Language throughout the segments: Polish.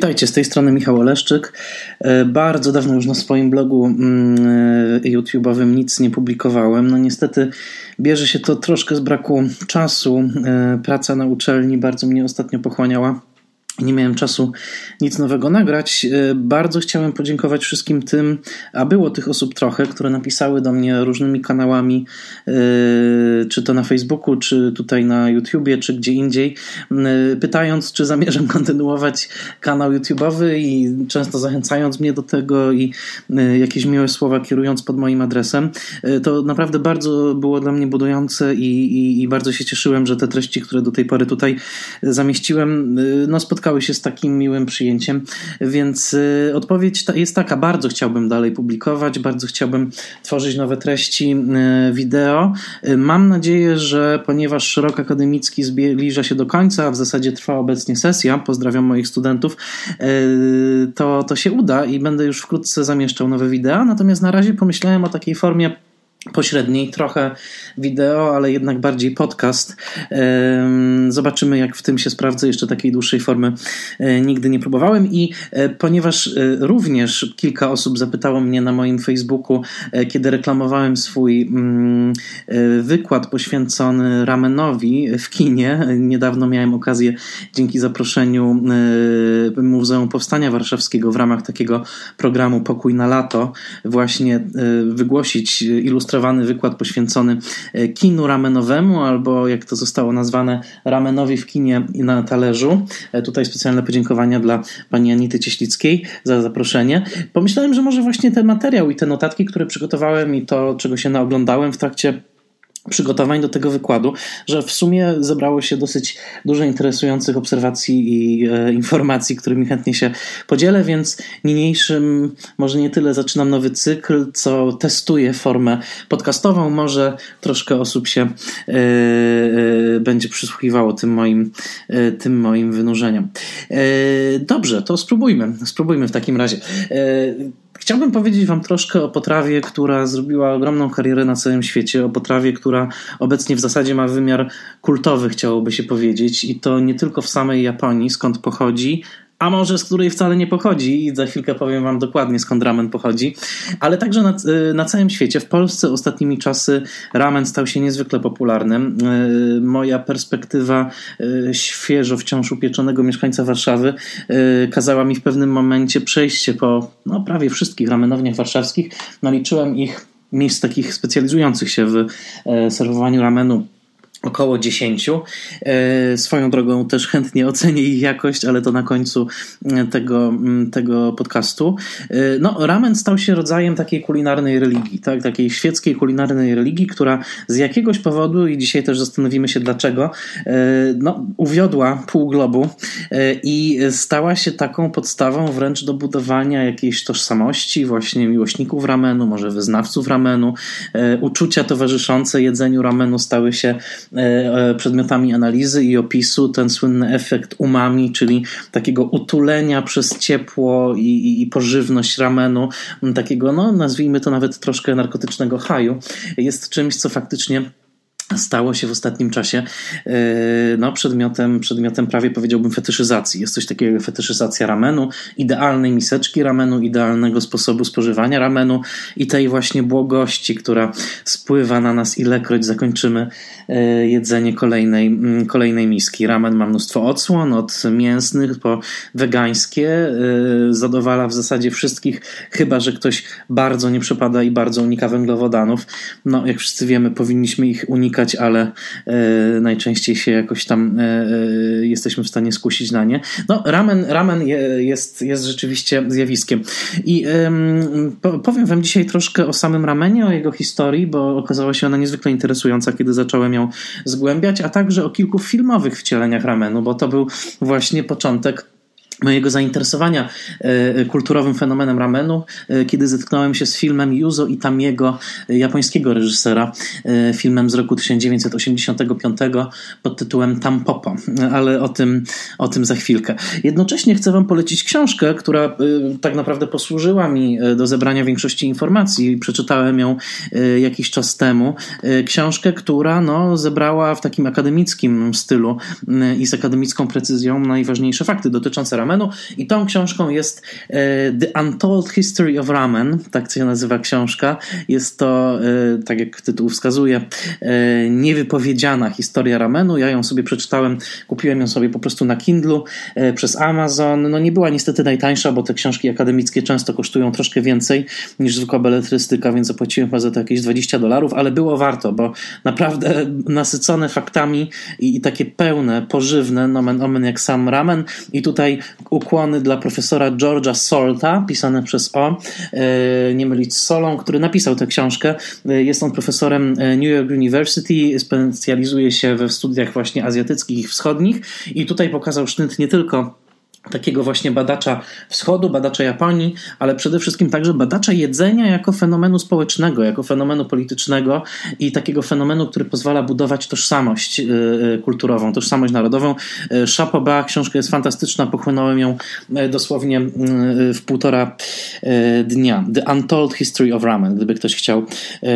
Witajcie, z tej strony Michał Oleszczyk. E, bardzo dawno już na swoim blogu mm, e, YouTube'owym nic nie publikowałem. No niestety bierze się to troszkę z braku czasu. E, praca na uczelni bardzo mnie ostatnio pochłaniała nie miałem czasu nic nowego nagrać. E, bardzo chciałem podziękować wszystkim tym, a było tych osób trochę, które napisały do mnie różnymi kanałami, e, czy to na Facebooku, czy tutaj na YouTubie, czy gdzie indziej, e, pytając, czy zamierzam kontynuować kanał YouTubeowy i często zachęcając mnie do tego i jakieś miłe słowa kierując pod moim adresem. To naprawdę bardzo było dla mnie budujące i, i, i bardzo się cieszyłem, że te treści, które do tej pory tutaj zamieściłem, no spotkały się z takim miłym przyjęciem, więc y, odpowiedź jest taka: bardzo chciałbym dalej publikować, bardzo chciałbym tworzyć nowe treści y, wideo. Y, mam nadzieję, że ponieważ rok akademicki zbliża się do końca, a w zasadzie trwa obecnie sesja, pozdrawiam moich studentów, to, to się uda i będę już wkrótce zamieszczał nowe wideo. Natomiast na razie pomyślałem o takiej formie pośredniej, trochę wideo, ale jednak bardziej podcast. Zobaczymy, jak w tym się sprawdzę. Jeszcze takiej dłuższej formy e, nigdy nie próbowałem i e, ponieważ e, również kilka osób zapytało mnie na moim Facebooku, kiedy reklamowałem swój mm, wykład poświęcony ramenowi w kinie, niedawno miałem okazję dzięki zaproszeniu Muzeum Powstania Warszawskiego w ramach takiego programu Pokój na lato właśnie wygłosić ilustrację ilustrowany wykład poświęcony e, kinu ramenowemu, albo jak to zostało nazwane, ramenowi w kinie i na talerzu. E, tutaj specjalne podziękowania dla pani Anity Cieślickiej za zaproszenie. Pomyślałem, że może właśnie ten materiał i te notatki, które przygotowałem i to, czego się naoglądałem w trakcie przygotowań do tego wykładu, że w sumie zebrało się dosyć dużo interesujących obserwacji i e, informacji, którymi chętnie się podzielę, więc niniejszym może nie tyle zaczynam nowy cykl, co testuję formę podcastową. Może troszkę osób się e, e, będzie przysłuchiwało tym moim, e, tym moim wynurzeniom. E, dobrze, to spróbujmy. Spróbujmy w takim razie. Chciałbym powiedzieć Wam troszkę o potrawie, która zrobiła ogromną karierę na całym świecie, o potrawie, która obecnie w zasadzie ma wymiar kultowy, chciałoby się powiedzieć, i to nie tylko w samej Japonii, skąd pochodzi, a może z której wcale nie pochodzi i za chwilkę powiem wam dokładnie skąd ramen pochodzi, ale także na, y, na całym świecie. W Polsce ostatnimi czasy ramen stał się niezwykle popularnym. Y, moja perspektywa y, świeżo wciąż upieczonego mieszkańca Warszawy kazała mi w pewnym momencie przejście po no, prawie wszystkich ramenowniach warszawskich. Naliczyłem ich miejsc takich specjalizujących się w serwowaniu ramenu około 10. E, swoją drogą też chętnie ocenię ich jakość, ale to na końcu e, tego, tego podcastu. E, no, ramen stał się rodzajem takiej kulinarnej religii, tak? takiej świeckiej kulinarnej religii, która z jakiegoś powodu, i dzisiaj też zastanowimy się dlaczego, no, uwiodła pół globu i stała się taką podstawą wręcz do budowania jakiejś tożsamości właśnie miłośników ramenu, może wyznawców ramenu. Uczucia towarzyszące jedzeniu ramenu stały się przedmiotami analizy i opisu ten słynny efekt umami, czyli takiego utulenia przez ciepło i, i, i pożywność ramenu, takiego, no nazwijmy to nawet troszkę narkotycznego haju, jest czymś, co faktycznie stało się w ostatnim czasie e, no, przedmiotem, przedmiotem prawie powiedziałbym fetyszyzacji. Jest coś takiego jak fetyszyzacja ramenu, idealnej miseczki ramenu, idealnego sposobu spożywania ramenu i tej właśnie błogości, która spływa na nas ilekroć zakończymy e, jedzenie kolejnej, mm, kolejnej miski. Ramen ma mnóstwo odsłon, od mięsnych po wegańskie. E, zadowala w zasadzie wszystkich, chyba że ktoś bardzo nie przepada i bardzo unika węglowodanów. No, jak wszyscy wiemy, powinniśmy ich unikać ale e, najczęściej się jakoś tam e, e, jesteśmy w stanie skusić na nie. No, ramen, ramen jest, jest rzeczywiście zjawiskiem. I powiem Wam dzisiaj troszkę o samym ramenie, o jego historii, bo okazała się ona niezwykle interesująca, kiedy zacząłem ją zgłębiać, a także o kilku filmowych wcieleniach ramenu, bo to był właśnie początek mojego zainteresowania e, kulturowym fenomenem ramenu, e, kiedy zetknąłem się z filmem Yuzo Itamiego, e, japońskiego reżysera, filmem z roku 1985 pod tytułem Tampopo, ale o tym, o tym za chwilkę. Jednocześnie chcę Wam polecić książkę, która tak naprawdę posłużyła mi do zebrania większości informacji. Przeczytałem ją jakiś czas temu. Książkę, która no, zebrała w takim akademickim stylu i z akademicką precyzją najważniejsze fakty dotyczące ramenu ramenu i tą książką jest The Untold History of Ramen, tak się nazywa książka. Jest to, tak jak tytuł wskazuje, niewypowiedziana historia ramenu. Ja ją sobie przeczytałem, kupiłem ją sobie po prostu na Kindlu przez Amazon. No nie była niestety najtańsza, bo te książki akademickie często kosztują troszkę więcej niż zwykła beletrystyka, więc zapłaciłem chyba za to jakieś 20 dolarów, ale było warto, bo naprawdę nasycone faktami i, i takie pełne, pożywne, nomen omen jak sam ramen. I tutaj ukłony dla profesora George'a Solta, pisane przez O, e, nie mylić z Solą, który napisał tę książkę. E, jest on profesorem e, New York University, specjalizuje się we studiach właśnie azjatyckich i wschodnich i tutaj pokazał sznyt nie tylko takiego właśnie badacza wschodu, badacza Japonii, ale przede wszystkim także badacza jedzenia jako fenomenu społecznego, jako fenomenu politycznego i takiego fenomenu, który pozwala budować tożsamość y, y, kulturową, tożsamość narodową. Y, Chapoba, książka jest fantastyczna, pochłonąłem ją dosłownie w półtora dnia. The Untold History of Ramen, gdyby ktoś chciał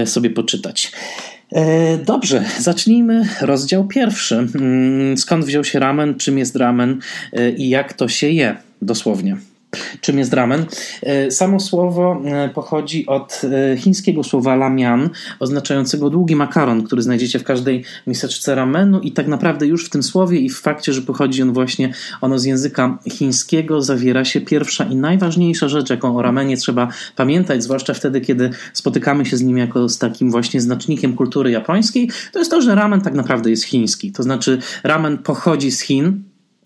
sobie poczytać. E, dobrze, zacznijmy rozdział pierwszy. Mm, skąd wziął się ramen, czym jest ramen e, i jak to się je, dosłownie. Czym jest ramen? E, samo słowo e, pochodzi od e, chińskiego słowa lamian, oznaczającego długi makaron, który znajdziecie w każdej miseczce ramenu i tak naprawdę już w tym słowie i w fakcie, że pochodzi on właśnie ono z języka chińskiego, zawiera się pierwsza i najważniejsza rzecz, jaką o ramenie trzeba pamiętać, zwłaszcza wtedy, kiedy spotykamy się z nim jako z takim właśnie znacznikiem kultury japońskiej, to jest to, że ramen tak naprawdę jest chiński. To znaczy ramen pochodzi z Chin,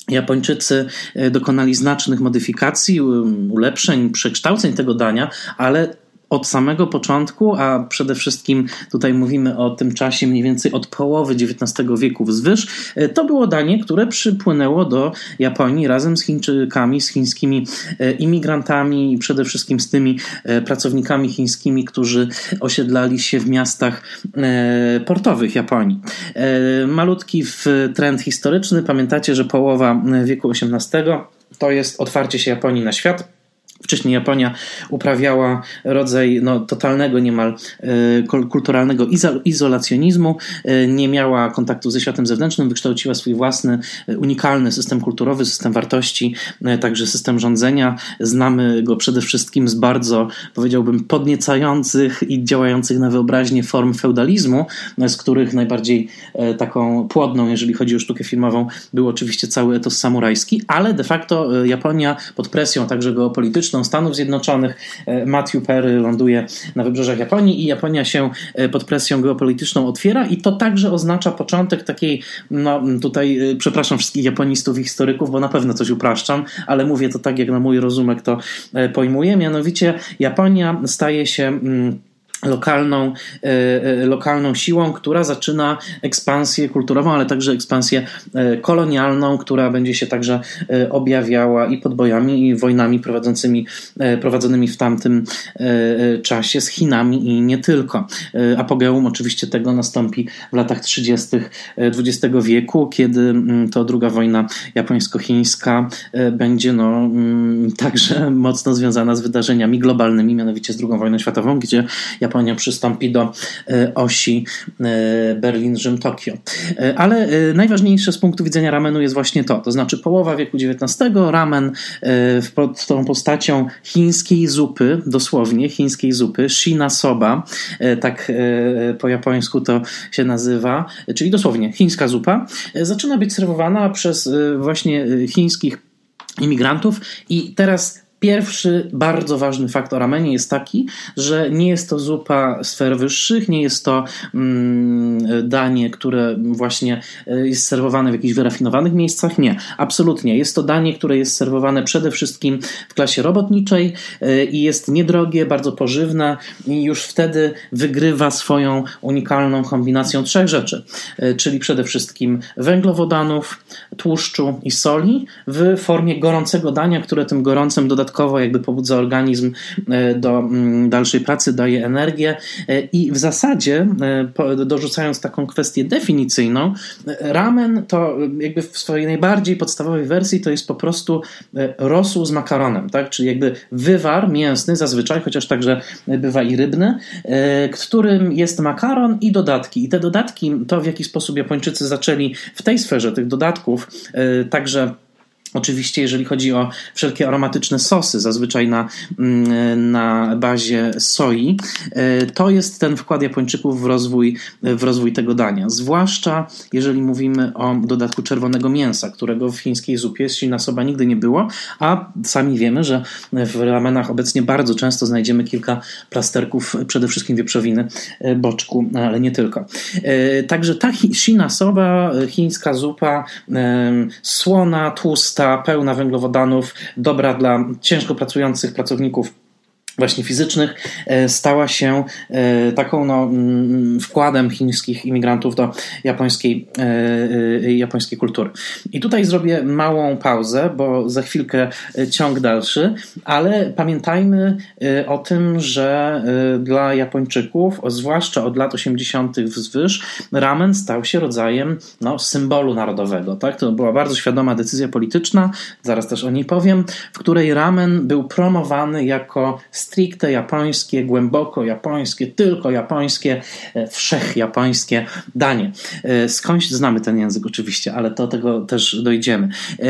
Japończycy e, dokonali znacznych modyfikacji, ulepszeń, przekształceń tego dania, ale od samego początku, a przede wszystkim tutaj mówimy o tym czasie mniej więcej od połowy XIX wieku wzwyż, e, to było danie, które przypłynęło do Japonii razem z Chińczykami, z chińskimi e, imigrantami i przede wszystkim z tymi e, pracownikami chińskimi, którzy osiedlali się w miastach portowych Japonii. Malutki trend historyczny. Pamiętacie, że połowa wieku XVIII to jest otwarcie się Japonii na świat Wcześniej Japonia uprawiała rodzaj no, totalnego niemal e, kulturalnego izolacjonizmu, e, nie miała kontaktu ze światem zewnętrznym, wykształciła swój własny, e, unikalny system kulturowy, system wartości, także system rządzenia. Znamy go przede wszystkim z bardzo, powiedziałbym, podniecających i działających na wyobraźnię form feudalizmu, z których najbardziej taką płodną, jeżeli chodzi o sztukę filmową, był oczywiście cały etos samurajski, ale de facto Japonia pod presją także geopolityczną, Stanów Zjednoczonych. E, Matthew Perry ląduje na wybrzeżach Japonii i Japonia się e, pod presją geopolityczną otwiera i to także oznacza początek takiej, no tutaj e, przepraszam wszystkich japonistów i historyków, bo na pewno coś upraszczam, ale mówię to tak, jak na mój rozumek to pojmuję, mianowicie Japonia staje się mm, lokalną, e, e, lokalną siłą, która zaczyna ekspansję kulturową, ale także ekspansję e, kolonialną, która będzie się także objawiała i podbojami, i wojnami prowadzącymi, prowadzonymi w tamtym czasie z Chinami i nie tylko. Apogeum oczywiście tego nastąpi w latach 30. XX wieku, kiedy mm, to druga wojna japońsko-chińska będzie no, mm, także mocno związana z wydarzeniami globalnymi, mianowicie z II wojną światową, gdzie Japonia przystąpi do e, osi e, Berlin-Rzym-Tokio. E, ale najważniejsze z punktu widzenia ramenu jest właśnie to, to znaczy połowa wieku XIX, ramen pod tą postacią chińskiej zupy, dosłownie chińskiej zupy, shina soba, tak po japońsku to się nazywa, czyli dosłownie chińska zupa, zaczyna być serwowana przez właśnie chińskich imigrantów i teraz Pierwszy bardzo ważny fakt o ramenie jest taki, że nie jest to zupa sfer wyższych, nie jest to mm, danie, które właśnie e, jest serwowane w jakichś wyrafinowanych miejscach. Nie, absolutnie. Jest to danie, które jest serwowane przede wszystkim w klasie robotniczej e, i jest niedrogie, bardzo pożywne i już wtedy wygrywa swoją unikalną kombinacją trzech rzeczy, e, czyli przede wszystkim węglowodanów, tłuszczu i soli w formie gorącego dania, które tym gorącym dodatkowo dodatkowo jakby pobudza organizm e, do mm, dalszej pracy, daje energię e, i w zasadzie e, dorzucając taką kwestię definicyjną, ramen to jakby w swojej najbardziej podstawowej wersji to jest po prostu rosół z makaronem, tak? czyli jakby wywar mięsny zazwyczaj, chociaż także bywa i rybny, którym jest makaron i dodatki. I te dodatki, to w jaki sposób Japończycy zaczęli w tej sferze tych dodatków także Oczywiście, jeżeli chodzi o wszelkie aromatyczne sosy, zazwyczaj na, mm, na bazie soi, e, to jest ten wkład Japończyków w rozwój, w rozwój tego dania. Zwłaszcza jeżeli mówimy o dodatku czerwonego mięsa, którego w chińskiej zupie soba nigdy nie było, a sami wiemy, że w ramenach obecnie bardzo często znajdziemy kilka plasterków, przede wszystkim wieprzowiny, e, boczku, ale nie tylko. E, także ta soba, chińska zupa, słona, tłusta, pełna węglowodanów, dobra dla ciężko pracujących pracowników właśnie fizycznych, e, stała się e, taką no, mm, wkładem chińskich imigrantów do japońskiej, e, japońskiej kultury. I tutaj zrobię małą pauzę, bo za chwilkę ciąg dalszy, ale pamiętajmy o tym, że dla Japończyków, zwłaszcza od lat 80. wzwyż, ramen stał się rodzajem no, symbolu narodowego. Tak? To była bardzo świadoma decyzja polityczna, zaraz też o niej powiem, w której ramen był promowany jako stricte japońskie, głęboko japońskie, tylko japońskie, e, wszechjapońskie danie. E, skądś znamy ten język oczywiście, ale do tego też dojdziemy. E,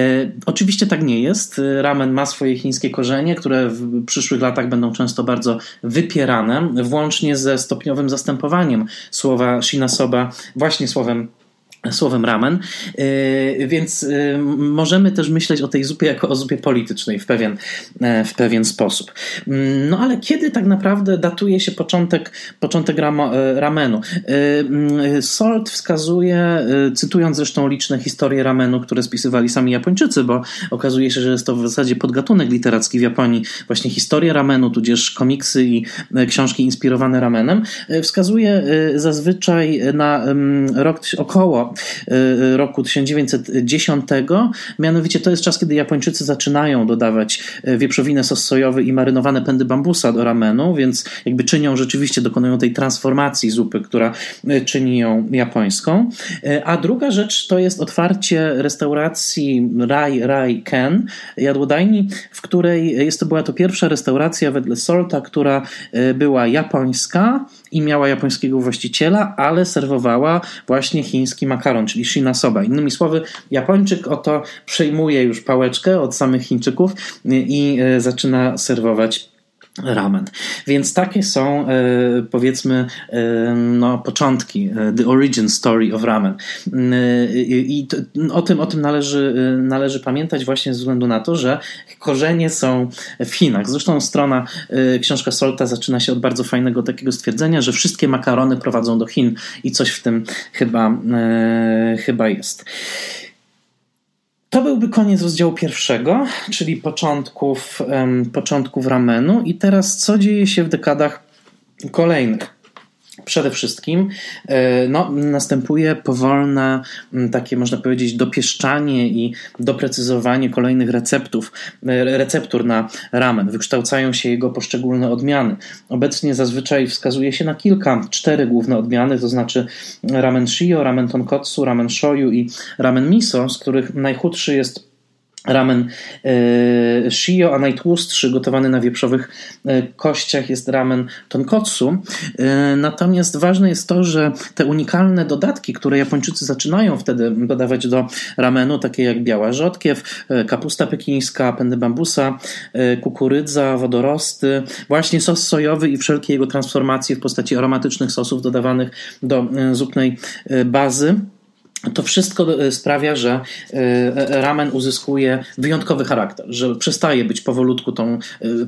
oczywiście tak nie jest. Ramen ma swoje chińskie korzenie, które w przyszłych latach będą często bardzo wypierane, włącznie ze stopniowym zastępowaniem słowa shinasoba właśnie słowem słowem ramen, y, więc y, możemy też myśleć o tej zupie jako o zupie politycznej w pewien, e, w pewien sposób. Mm, no ale kiedy tak naprawdę datuje się początek, początek e, ramenu? Y, mm, Salt wskazuje, cytując zresztą liczne historie ramenu, które spisywali sami Japończycy, bo okazuje się, że jest to w zasadzie podgatunek literacki w Japonii, właśnie historia ramenu, tudzież komiksy i e, książki inspirowane ramenem, wskazuje zazwyczaj na mm, rok około roku 1910. Mianowicie to jest czas, kiedy Japończycy zaczynają dodawać y, wieprzowinę sos sojowy i marynowane pędy bambusa do ramenu, więc jakby czynią rzeczywiście, dokonują tej transformacji zupy, która y, czyni ją japońską. A druga rzecz to jest otwarcie restauracji Rai Rai Ken, jadłodajni, w której jest to była to pierwsza restauracja wedle Solta, która była japońska i miała japońskiego właściciela, ale serwowała właśnie chiński makaron, czyli shinasoba. Innymi słowy, Japończyk oto przejmuje już pałeczkę od samych Chińczyków i e, zaczyna serwować ramen. Więc takie są e, powiedzmy e, no, początki, the origin story of ramen. I o tym, o tym należy, należy pamiętać właśnie ze względu na to, że korzenie są w Chinach. Zresztą strona, książka Solta zaczyna się od bardzo fajnego takiego stwierdzenia, że wszystkie makarony prowadzą do Chin i coś w tym chyba, chyba jest. To byłby koniec rozdziału pierwszego, czyli początków, um, początków ramenu. I teraz co dzieje się w dekadach kolejnych? Przede wszystkim e, no, następuje powolne, takie można powiedzieć, dopieszczanie i doprecyzowanie kolejnych receptów, e, receptur na ramen. Wykształcają się jego poszczególne odmiany. Obecnie zazwyczaj wskazuje się na kilka, cztery główne odmiany, to znaczy ramen shio, ramen tonkotsu, ramen shoyu i ramen miso, z których najchudszy jest Ramen e, shio, a najtłustszy, gotowany na wieprzowych e, kościach, jest ramen tonkotsu. E, natomiast ważne jest to, że te unikalne dodatki, które Japończycy zaczynają wtedy dodawać do ramenu, takie jak biała rzodkiew, kapusta pekińska, pędy bambusa, kukurydza, wodorosty, właśnie sos sojowy i wszelkie jego transformacje w postaci aromatycznych sosów dodawanych do zupnej bazy to wszystko e, sprawia, że e, e, ramen uzyskuje wyjątkowy charakter, że przestaje być powolutku tą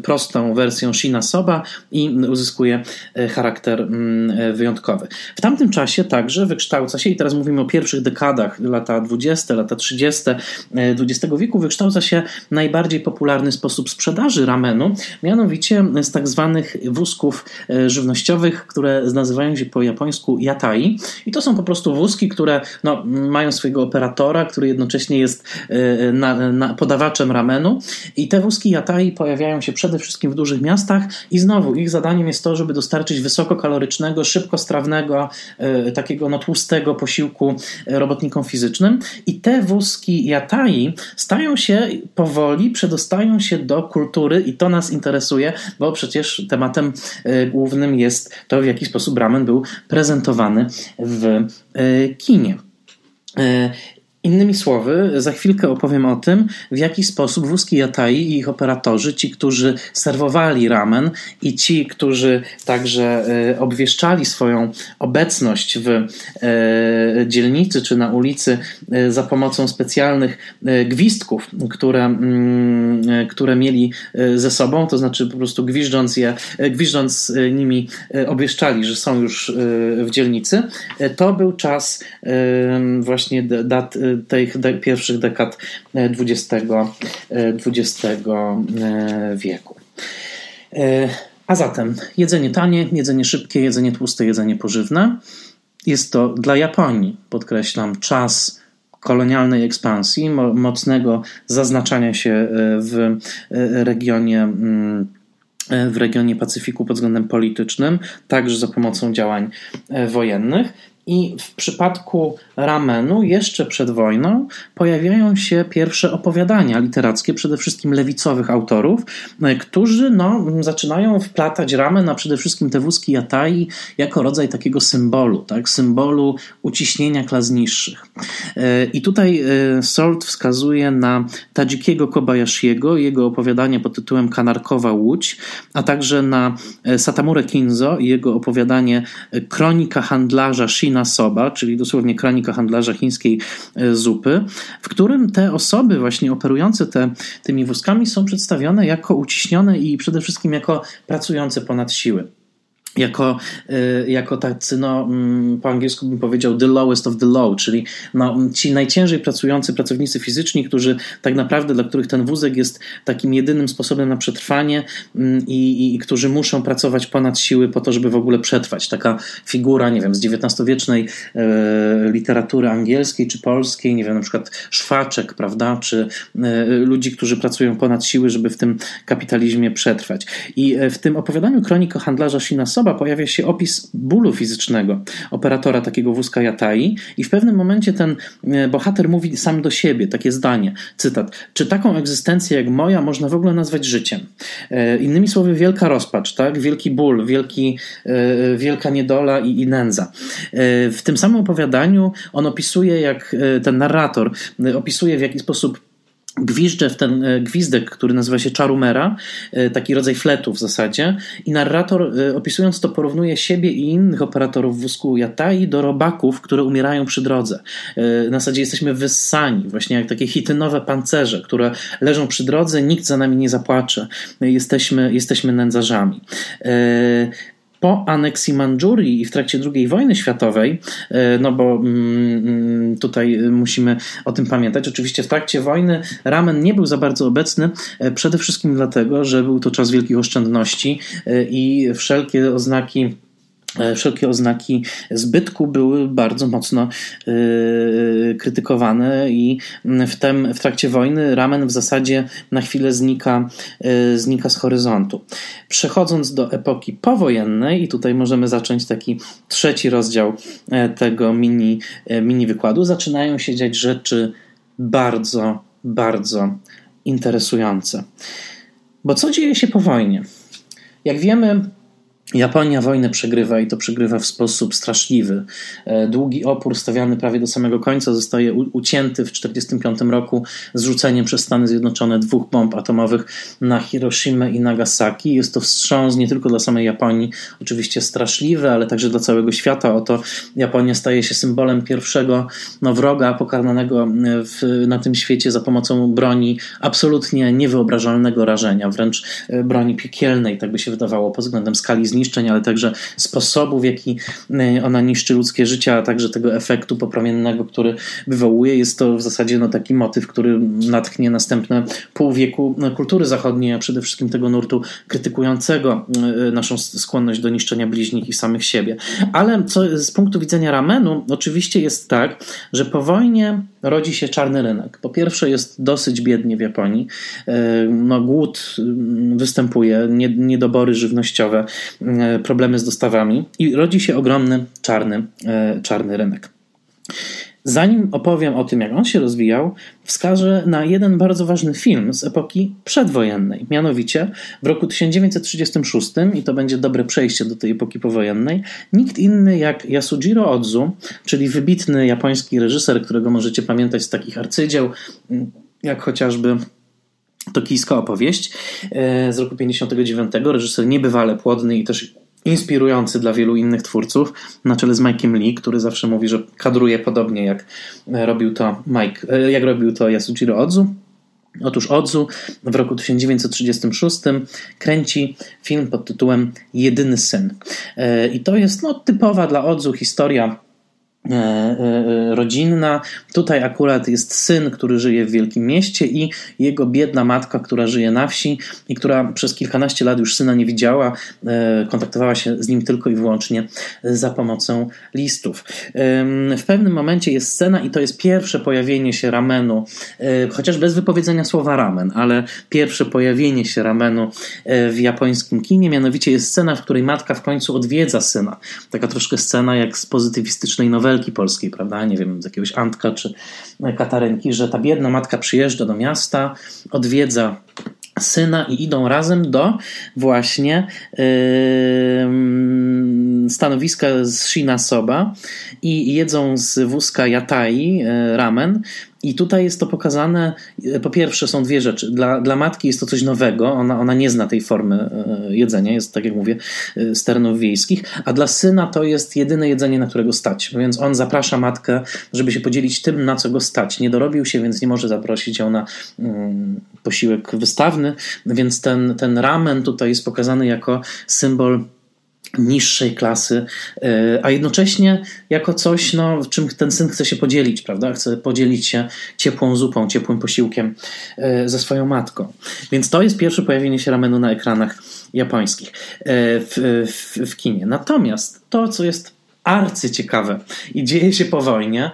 prostą wersją shina soba i uzyskuje charakter mm, wyjątkowy. W tamtym czasie także wykształca się, i teraz mówimy o pierwszych dekadach, lata 20, lata 30 XX wieku, wykształca się najbardziej popularny sposób sprzedaży ramenu, mianowicie z tak zwanych wózków żywnościowych, które nazywają się po japońsku yatai. I to są po prostu wózki, które no, mają swojego operatora, który jednocześnie jest e, na, na podawaczem ramenu. I te wózki Yatai pojawiają się przede wszystkim w dużych miastach. I znowu ich zadaniem jest to, żeby dostarczyć wysokokalorycznego, szybkostrawnego, e, takiego no, tłustego posiłku robotnikom fizycznym. I te wózki Yatai stają się powoli, przedostają się do kultury. I to nas interesuje, bo przecież tematem e, głównym jest to, w jaki sposób ramen był prezentowany w kinie. Uh, Innymi słowy, za chwilkę opowiem o tym, w jaki sposób wózki Yatai i ich operatorzy, ci, którzy serwowali ramen i ci, którzy także e, obwieszczali swoją obecność w e, dzielnicy czy na ulicy e, za pomocą specjalnych gwizdków, które, mm, które mieli ze sobą, to znaczy po prostu gwizdząc, je, gwizdząc nimi obwieszczali, że są już w dzielnicy, to był czas właśnie dat tych pierwszych dekad XX, XX wieku. E, a zatem jedzenie tanie, jedzenie szybkie, jedzenie tłuste, jedzenie pożywne. Jest to dla Japonii, podkreślam, czas kolonialnej ekspansji, mocnego zaznaczania się e, w e, regionie mm, w regionie Pacyfiku pod względem politycznym, także za pomocą działań wojennych. I w przypadku ramenu, jeszcze przed wojną, pojawiają się pierwsze opowiadania literackie, przede wszystkim lewicowych autorów, e, którzy no, zaczynają wplatać ramen, a przede wszystkim te wózki Yatai, jako rodzaj takiego symbolu, tak? symbolu uciśnienia klas niższych. E, I tutaj e, Salt wskazuje na Tadzikiego Kobayashiego, jego opowiadanie pod tytułem Kanarkowa Łódź, a także na Satamure Kinzo i jego opowiadanie Kronika handlarza Shina Soba, czyli dosłownie kronika handlarza chińskiej e, zupy, w którym te osoby właśnie operujące te, tymi wózkami są przedstawione jako uciśnione i przede wszystkim jako pracujące ponad siły jako, y, jako tacy, no, mm, po angielsku bym powiedział, the lowest of the low, czyli no, ci najciężej pracujący pracownicy fizyczni, którzy tak naprawdę, dla których ten wózek jest takim jedynym sposobem na przetrwanie mm, i, i, którzy muszą pracować ponad siły po to, żeby w ogóle przetrwać. Taka figura, nie wiem, z XIX-wiecznej e, literatury angielskiej czy polskiej, nie wiem, na przykład szwaczek, prawda, czy e, ludzi, którzy pracują ponad siły, żeby w tym kapitalizmie przetrwać. I w tym opowiadaniu kronika handlarza Shinasowa osoba pojawia się opis bólu fizycznego operatora takiego wózka Yatai i w pewnym momencie ten e, bohater mówi sam do siebie takie zdanie, cytat, czy taką egzystencję jak moja można w ogóle nazwać życiem? E, innymi słowy, wielka rozpacz, tak? wielki ból, wielki, e, wielka niedola i, i nędza. W tym samym opowiadaniu on opisuje, jak ten narrator opisuje, w jaki sposób gwizdże w ten e, gwizdek, który nazywa się czarumera, e, taki rodzaj fletu w zasadzie i narrator e, opisując to porównuje siebie i innych operatorów wózku Yatai do robaków, które umierają przy drodze. Na zasadzie jesteśmy wyssani, właśnie jak takie hitynowe pancerze, które leżą przy drodze, nikt za nami nie zapłacze. Jesteśmy, jesteśmy nędzarzami po aneksji Mandżurii i w trakcie II wojny światowej, e, no bo mm, mm, tutaj musimy o tym pamiętać. Oczywiście w trakcie wojny ramen nie był za bardzo obecny, e, przede wszystkim dlatego, że był to czas wielkich oszczędności e, i wszelkie oznaki wszelkie oznaki zbytku były bardzo mocno yy, krytykowane i w, tem, w trakcie wojny ramen w zasadzie na chwilę znika, yy, znika z horyzontu. Przechodząc do epoki powojennej i tutaj możemy zacząć taki trzeci rozdział tego mini, mini wykładu, zaczynają się dziać rzeczy bardzo, bardzo interesujące. Bo co dzieje się po wojnie? Jak wiemy, Japonia wojnę przegrywa i to przegrywa w sposób straszliwy. E, długi opór stawiany prawie do samego końca zostaje ucięty w 1945 roku zrzuceniem przez Stany Zjednoczone dwóch bomb atomowych na Hiroshima i Nagasaki. Jest to wstrząs nie tylko dla samej Japonii, oczywiście straszliwy, ale także dla całego świata. Oto Japonia staje się symbolem pierwszego no, wroga pokarnanego w, na tym świecie za pomocą broni absolutnie niewyobrażalnego rażenia, wręcz e, broni piekielnej, tak by się wydawało pod względem skali zniszczenia zniszczeń, ale także sposobu, w jaki y, ona niszczy ludzkie życie, a także tego efektu popromiennego, który wywołuje. Jest to w zasadzie no, taki motyw, który natchnie następne pół wieku no, kultury zachodniej, a przede wszystkim tego nurtu krytykującego y, naszą skłonność do niszczenia bliźnich i samych siebie. Ale co, z punktu widzenia ramenu, oczywiście jest tak, że po wojnie rodzi się czarny rynek. Po pierwsze, jest dosyć biednie w Japonii. Y, no, głód występuje, niedobory żywnościowe, E, problemy z dostawami i rodzi się ogromny czarny, e, czarny rynek. Zanim opowiem o tym, jak on się rozwijał, wskażę na jeden bardzo ważny film z epoki przedwojennej. Mianowicie w roku 1936, i to będzie dobre przejście do tej epoki powojennej, nikt inny jak Yasujiro Ozu, czyli wybitny japoński reżyser, którego możecie pamiętać z takich arcydzieł, jak chociażby Tokijska opowieść e, z roku 59, reżyser niebywale płodny i też inspirujący dla wielu innych twórców, na czele z Mike'iem Lee, który zawsze mówi, że kadruje podobnie jak robił to Mike, e, jak robił to Yasujiro Odzu. Otóż Odzu w roku 1936 kręci film pod tytułem Jedyny syn. E, I to jest no, typowa dla Odzu historia E, e, rodzinna. Tutaj akurat jest syn, który żyje w wielkim mieście i jego biedna matka, która żyje na wsi i która przez kilkanaście lat już syna nie widziała, e, kontaktowała się z nim tylko i wyłącznie za pomocą listów. W pewnym momencie jest scena i to jest pierwsze pojawienie się ramenu, chociaż bez wypowiedzenia słowa ramen, ale pierwsze pojawienie się ramenu w japońskim kinie, mianowicie jest scena, w której matka w końcu odwiedza syna. Taka troszkę scena jak z pozytywistycznej noweli nowelki polskiej, prawda? Nie wiem, z jakiegoś Antka czy Katarenki, że ta biedna matka przyjeżdża do miasta, odwiedza syna i idą razem do właśnie yy, stanowiska z Shinasoba i jedzą z wózka Yatai yy, ramen i tutaj jest to pokazane, po pierwsze są dwie rzeczy. Dla, dla matki jest to coś nowego, ona, ona nie zna tej formy e, jedzenia, jest tak jak mówię, e, z terenów wiejskich, a dla syna to jest jedyne jedzenie, na którego stać. Więc on zaprasza matkę, żeby się podzielić tym, na co go stać. Nie dorobił się, więc nie może zaprosić ją na mm, posiłek wystawny, więc ten, ten ramen tutaj jest pokazany jako symbol niższej klasy, e, a jednocześnie jako coś, no, czym ten syn chce się podzielić, prawda? Chce podzielić się ciepłą zupą, ciepłym posiłkiem e, ze swoją matką. Więc to jest pierwsze pojawienie się ramenu na ekranach japońskich e, w, w, w kinie. Natomiast to, co jest arcyciekawe i dzieje się po wojnie,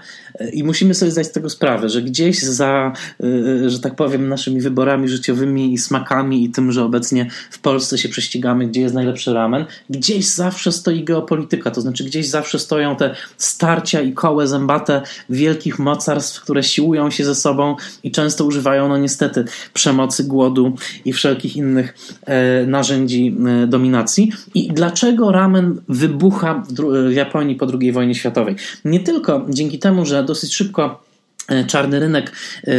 i musimy sobie zdać z tego sprawę, że gdzieś za, y, że tak powiem, naszymi wyborami życiowymi i smakami i tym, że obecnie w Polsce się prześcigamy, gdzie jest najlepszy ramen, gdzieś zawsze stoi geopolityka, to znaczy gdzieś zawsze stoją te starcia i kołe zębate wielkich mocarstw, które siłują się ze sobą i często używają, no niestety, przemocy, głodu i wszelkich innych e, narzędzi e, dominacji. I dlaczego ramen wybucha w Japonii po II wojnie światowej? Nie tylko dzięki temu, że dosyć szybko e, czarny rynek e,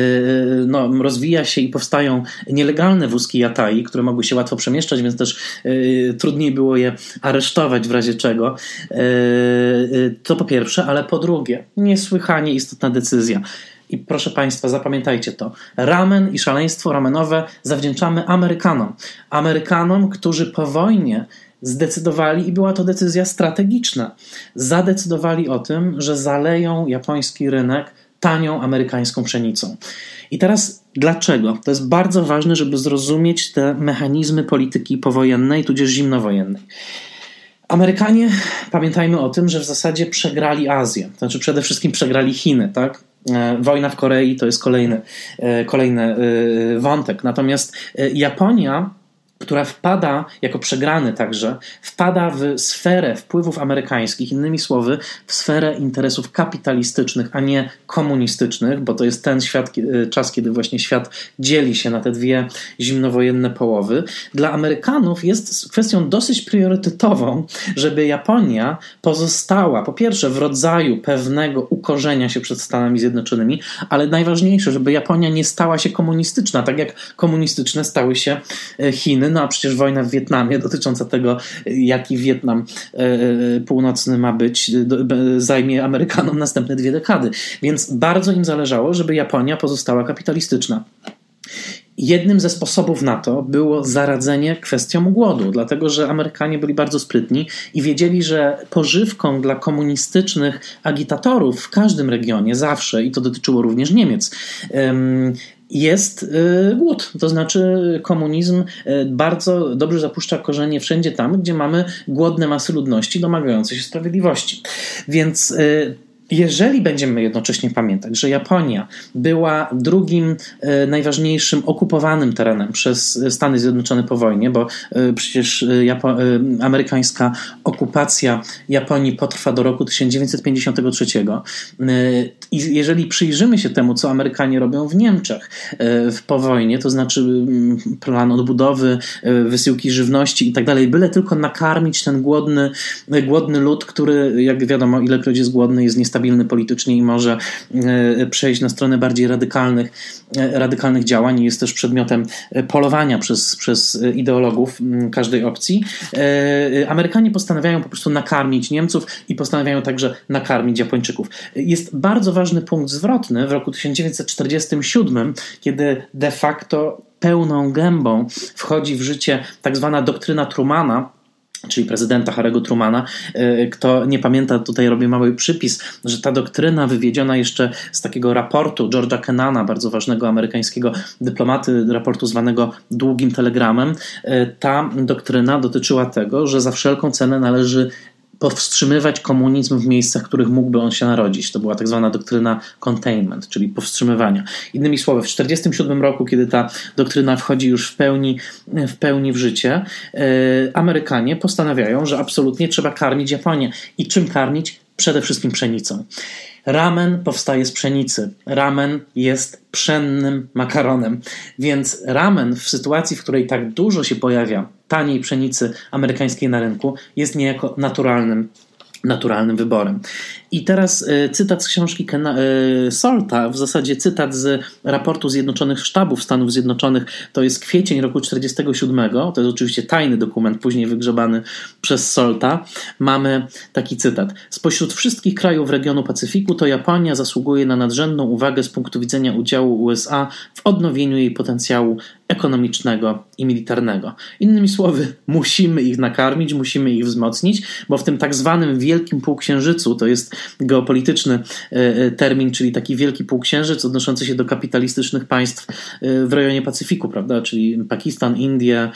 no, rozwija się i powstają nielegalne wózki Yatai, które mogły się łatwo przemieszczać, więc też e, trudniej było je aresztować w razie czego. To po pierwsze, ale po drugie, niesłychanie istotna decyzja. I proszę Państwa, zapamiętajcie to. Ramen i szaleństwo ramenowe zawdzięczamy Amerykanom. Amerykanom, którzy po wojnie zdecydowali, i była to decyzja strategiczna, zadecydowali o tym, że zaleją japoński rynek tanią amerykańską pszenicą. I teraz dlaczego? To jest bardzo ważne, żeby zrozumieć te mechanizmy polityki powojennej, tudzież zimnowojennej. Amerykanie, pamiętajmy o tym, że w zasadzie przegrali Azję, to znaczy przede wszystkim przegrali Chiny, tak? E, wojna w Korei to jest kolejny, e, kolejny e, wątek. Natomiast Japonia która wpada, jako przegrany także, wpada w sferę wpływów amerykańskich, innymi słowy, w sferę interesów kapitalistycznych, a nie komunistycznych, bo to jest ten świat, e, czas, kiedy właśnie świat dzieli się na te dwie zimnowojenne połowy. Dla Amerykanów jest kwestią dosyć priorytetową, żeby Japonia pozostała, po pierwsze, w rodzaju pewnego ukorzenia się przed Stanami Zjednoczonymi, ale najważniejsze, żeby Japonia nie stała się komunistyczna, tak jak komunistyczne stały się e, Chiny no a przecież wojna w Wietnamie dotycząca tego, jaki Wietnam e, e, północny ma być, zajmie Amerykanom następne dwie dekady. Więc bardzo im zależało, żeby Japonia pozostała kapitalistyczna. Jednym ze sposobów na to było zaradzenie kwestiom głodu, dlatego że Amerykanie byli bardzo sprytni i wiedzieli, że pożywką dla komunistycznych agitatorów w każdym regionie zawsze, i to dotyczyło również Niemiec, jest y, głód. To znaczy, komunizm y, bardzo dobrze zapuszcza korzenie wszędzie tam, gdzie mamy głodne masy ludności domagające się sprawiedliwości. Więc y, jeżeli będziemy jednocześnie pamiętać, że Japonia była drugim e, najważniejszym okupowanym terenem przez Stany Zjednoczone po wojnie, bo e, przecież Japo amerykańska okupacja Japonii potrwa do roku 1953. I jeżeli przyjrzymy się temu, co Amerykanie robią w Niemczech po wojnie, to znaczy mm, plan odbudowy, wysyłki żywności i tak dalej, byle tylko nakarmić ten głodny, głodny lud, który, jak wiadomo, ilekroć jest głodny, jest niestabilny politycznie i może e, przejść na stronę bardziej radykalnych, e, radykalnych działań jest też przedmiotem e, polowania przez, przez ideologów każdej opcji. Amerykanie postanawiają po prostu nakarmić Niemców i postanawiają także nakarmić Japończyków. Jest bardzo ważny punkt zwrotny w roku 1947, kiedy de facto pełną gębą wchodzi w życie tak zwana doktryna Trumana, czyli prezydenta Harego Trumana. E, kto nie pamięta, tutaj robię mały przypis, że ta doktryna wywiedziona jeszcze z takiego raportu George'a Kennana, bardzo ważnego amerykańskiego dyplomaty, raportu zwanego Długim Telegramem, e, ta doktryna dotyczyła tego, że za wszelką cenę należy powstrzymywać komunizm w miejscach, w których mógłby on się narodzić. To była tak zwana doktryna containment, czyli powstrzymywania. Innymi słowy, w 1947 roku, kiedy ta doktryna wchodzi już w pełni w, pełni w życie, yy, Amerykanie postanawiają, że absolutnie trzeba karmić Japonię. I czym karmić? Przede wszystkim pszenicą. Ramen powstaje z pszenicy. Ramen jest pszennym makaronem. Więc ramen w sytuacji, w której tak dużo się pojawia taniej pszenicy amerykańskiej na rynku, jest niejako naturalnym naturalnym wyborem. I teraz e, cytat z książki Kena, e, Solta, w zasadzie cytat z raportu Zjednoczonych Sztabów Stanów Zjednoczonych, to jest kwiecień roku 1947, to jest oczywiście tajny dokument, później wygrzebany przez Solta. Mamy taki cytat. Spośród wszystkich krajów regionu Pacyfiku to Japonia zasługuje na nadrzędną uwagę z punktu widzenia udziału USA w odnowieniu jej potencjału ekonomicznego i militarnego. Innymi słowy, musimy ich nakarmić, musimy ich wzmocnić, bo w tym tak zwanym wielkim półksiężycu, to jest geopolityczny e, e, termin, czyli taki wielki półksiężyc odnoszący się do kapitalistycznych państw e, w rejonie Pacyfiku, prawda, czyli Pakistan, Indie,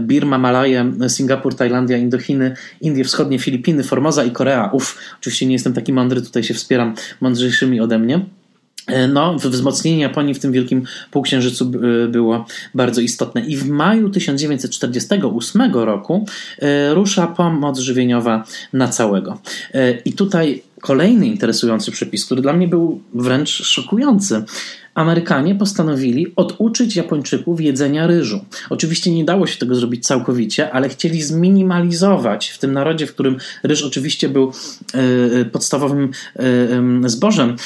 Birma, Malaje, Singapur, Tajlandia, Indochiny, Indie Wschodnie, Filipiny, Formosa i Korea. Uf, oczywiście nie jestem taki mądry, tutaj się wspieram mądrzejszymi ode mnie. No, wzmocnienie Japonii w tym wielkim półksiężycu było bardzo istotne. I w maju 1948 roku rusza pomoc żywieniowa na całego. I tutaj kolejny interesujący przepis, który dla mnie był wręcz szokujący. Amerykanie postanowili oduczyć Japończyków jedzenia ryżu. Oczywiście nie dało się tego zrobić całkowicie, ale chcieli zminimalizować w tym narodzie, w którym ryż oczywiście był e, podstawowym e, zbożem,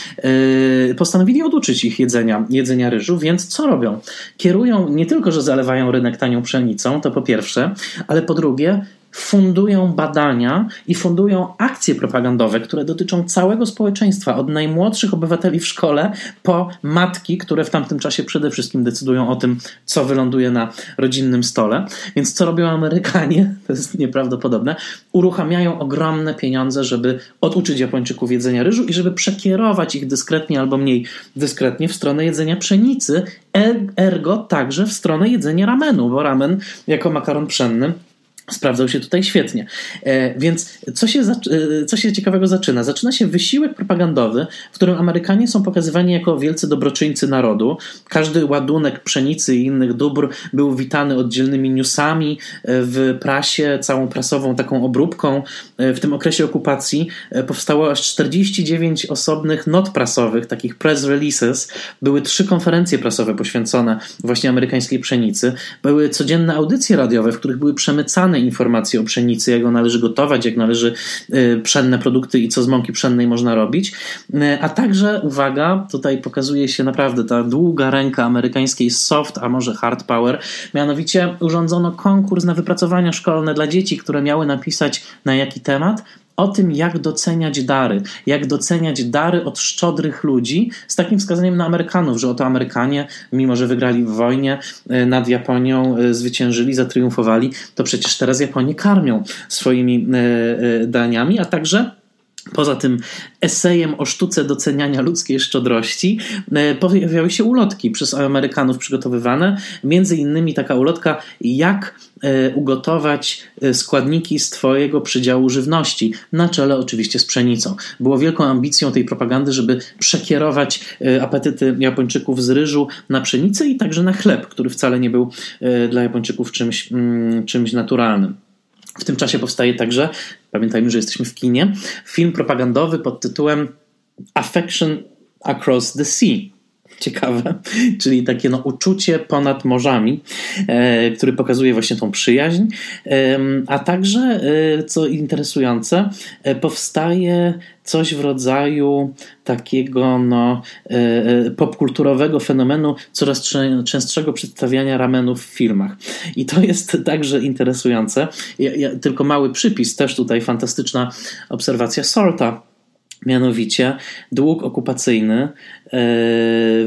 e, postanowili oduczyć ich jedzenia, jedzenia ryżu, więc co robią? Kierują nie tylko, że zalewają rynek tanią pszenicą, to po pierwsze, ale po drugie, fundują badania i fundują akcje propagandowe, które dotyczą całego społeczeństwa, od najmłodszych obywateli w szkole po matki, które w tamtym czasie przede wszystkim decydują o tym, co wyląduje na rodzinnym stole. Więc co robią Amerykanie? To jest nieprawdopodobne. Uruchamiają ogromne pieniądze, żeby oduczyć Japończyków jedzenia ryżu i żeby przekierować ich dyskretnie albo mniej dyskretnie w stronę jedzenia pszenicy, ergo także w stronę jedzenia ramenu, bo ramen jako makaron pszenny sprawdzał się tutaj świetnie. E, więc co się, e, co się ciekawego zaczyna? Zaczyna się wysiłek propagandowy, w którym Amerykanie są pokazywani jako wielcy dobroczyńcy narodu. Każdy ładunek pszenicy i innych dóbr był witany oddzielnymi newsami e, w prasie, całą prasową taką obróbką. W tym okresie okupacji powstało aż 49 osobnych not prasowych, takich press releases. Były trzy konferencje prasowe poświęcone właśnie amerykańskiej pszenicy. Były codzienne audycje radiowe, w których były przemycane informacje o pszenicy, jak ją należy gotować, jak należy y, pszenne produkty i co z mąki pszennej można robić. Y, a także, uwaga, tutaj pokazuje się naprawdę ta długa ręka amerykańskiej soft, a może hard power. Mianowicie urządzono konkurs na wypracowania szkolne dla dzieci, które miały napisać na jaki temat o tym, jak doceniać dary, jak doceniać dary od szczodrych ludzi, z takim wskazaniem na Amerykanów, że oto Amerykanie, mimo że wygrali w wojnie e, nad Japonią, e, zwyciężyli, zatriumfowali, to przecież teraz Japonię karmią swoimi e, daniami, a także Poza tym esejem o sztuce doceniania ludzkiej szczodrości e, pojawiały się ulotki przez Amerykanów przygotowywane. Między innymi taka ulotka, jak e, ugotować e, składniki z Twojego przydziału żywności, na czele oczywiście z pszenicą. Było wielką ambicją tej propagandy, żeby przekierować apetyty Japończyków z ryżu na pszenicę i także na chleb, który wcale nie był dla Japończyków czymś, mm, czymś naturalnym. W tym czasie powstaje także, pamiętajmy, że jesteśmy w kinie, film propagandowy pod tytułem Affection Across the Sea. Ciekawe, czyli takie no, uczucie ponad morzami, e, który pokazuje właśnie tą przyjaźń, e, a także, e, co interesujące, e, powstaje coś w rodzaju takiego no, e, e, popkulturowego fenomenu coraz częstszego przedstawiania ramenów w filmach. I to jest także interesujące. Ja, ja, tylko mały przypis, też tutaj fantastyczna obserwacja Sorta Mianowicie dług okupacyjny e,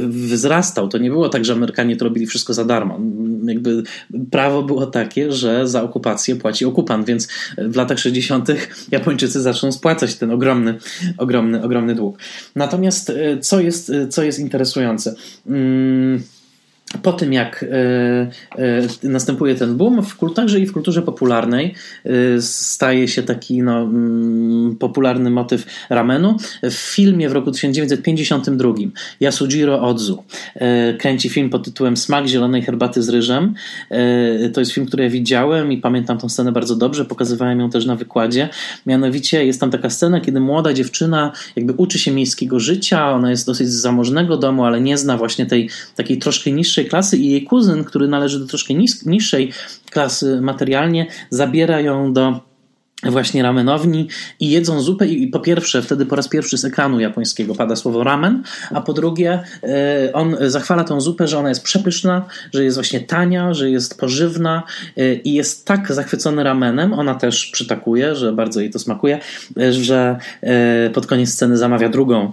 wzrastał. To nie było tak, że Amerykanie to robili wszystko za darmo. Jakby prawo było takie, że za okupację płaci okupant, więc w latach 60. Japończycy zaczną spłacać ten ogromny, ogromny, ogromny dług. Natomiast e, co jest, co jest interesujące? Hmm, po tym, jak e, e, następuje ten boom, w, także i w kulturze popularnej e, staje się taki no, mm, popularny motyw ramenu. W filmie w roku 1952 Yasujiro Odzu kręci film pod tytułem Smak zielonej herbaty z ryżem. To jest film, który ja widziałem i pamiętam tę scenę bardzo dobrze, pokazywałem ją też na wykładzie. Mianowicie jest tam taka scena, kiedy młoda dziewczyna jakby uczy się miejskiego życia, ona jest dosyć z zamożnego domu, ale nie zna właśnie tej takiej troszkę niższej niższej klasy i jej kuzyn, który należy do troszkę niższej klasy materialnie, zabiera ją do właśnie ramenowni i jedzą zupę i po pierwsze wtedy po raz pierwszy z ekranu japońskiego pada słowo ramen, a po drugie e, on zachwala tą zupę, że ona jest przepyszna, że jest właśnie tania, że jest pożywna e, i jest tak zachwycony ramenem, ona też przytakuje, że bardzo jej to smakuje, e, że pod koniec sceny zamawia drugą,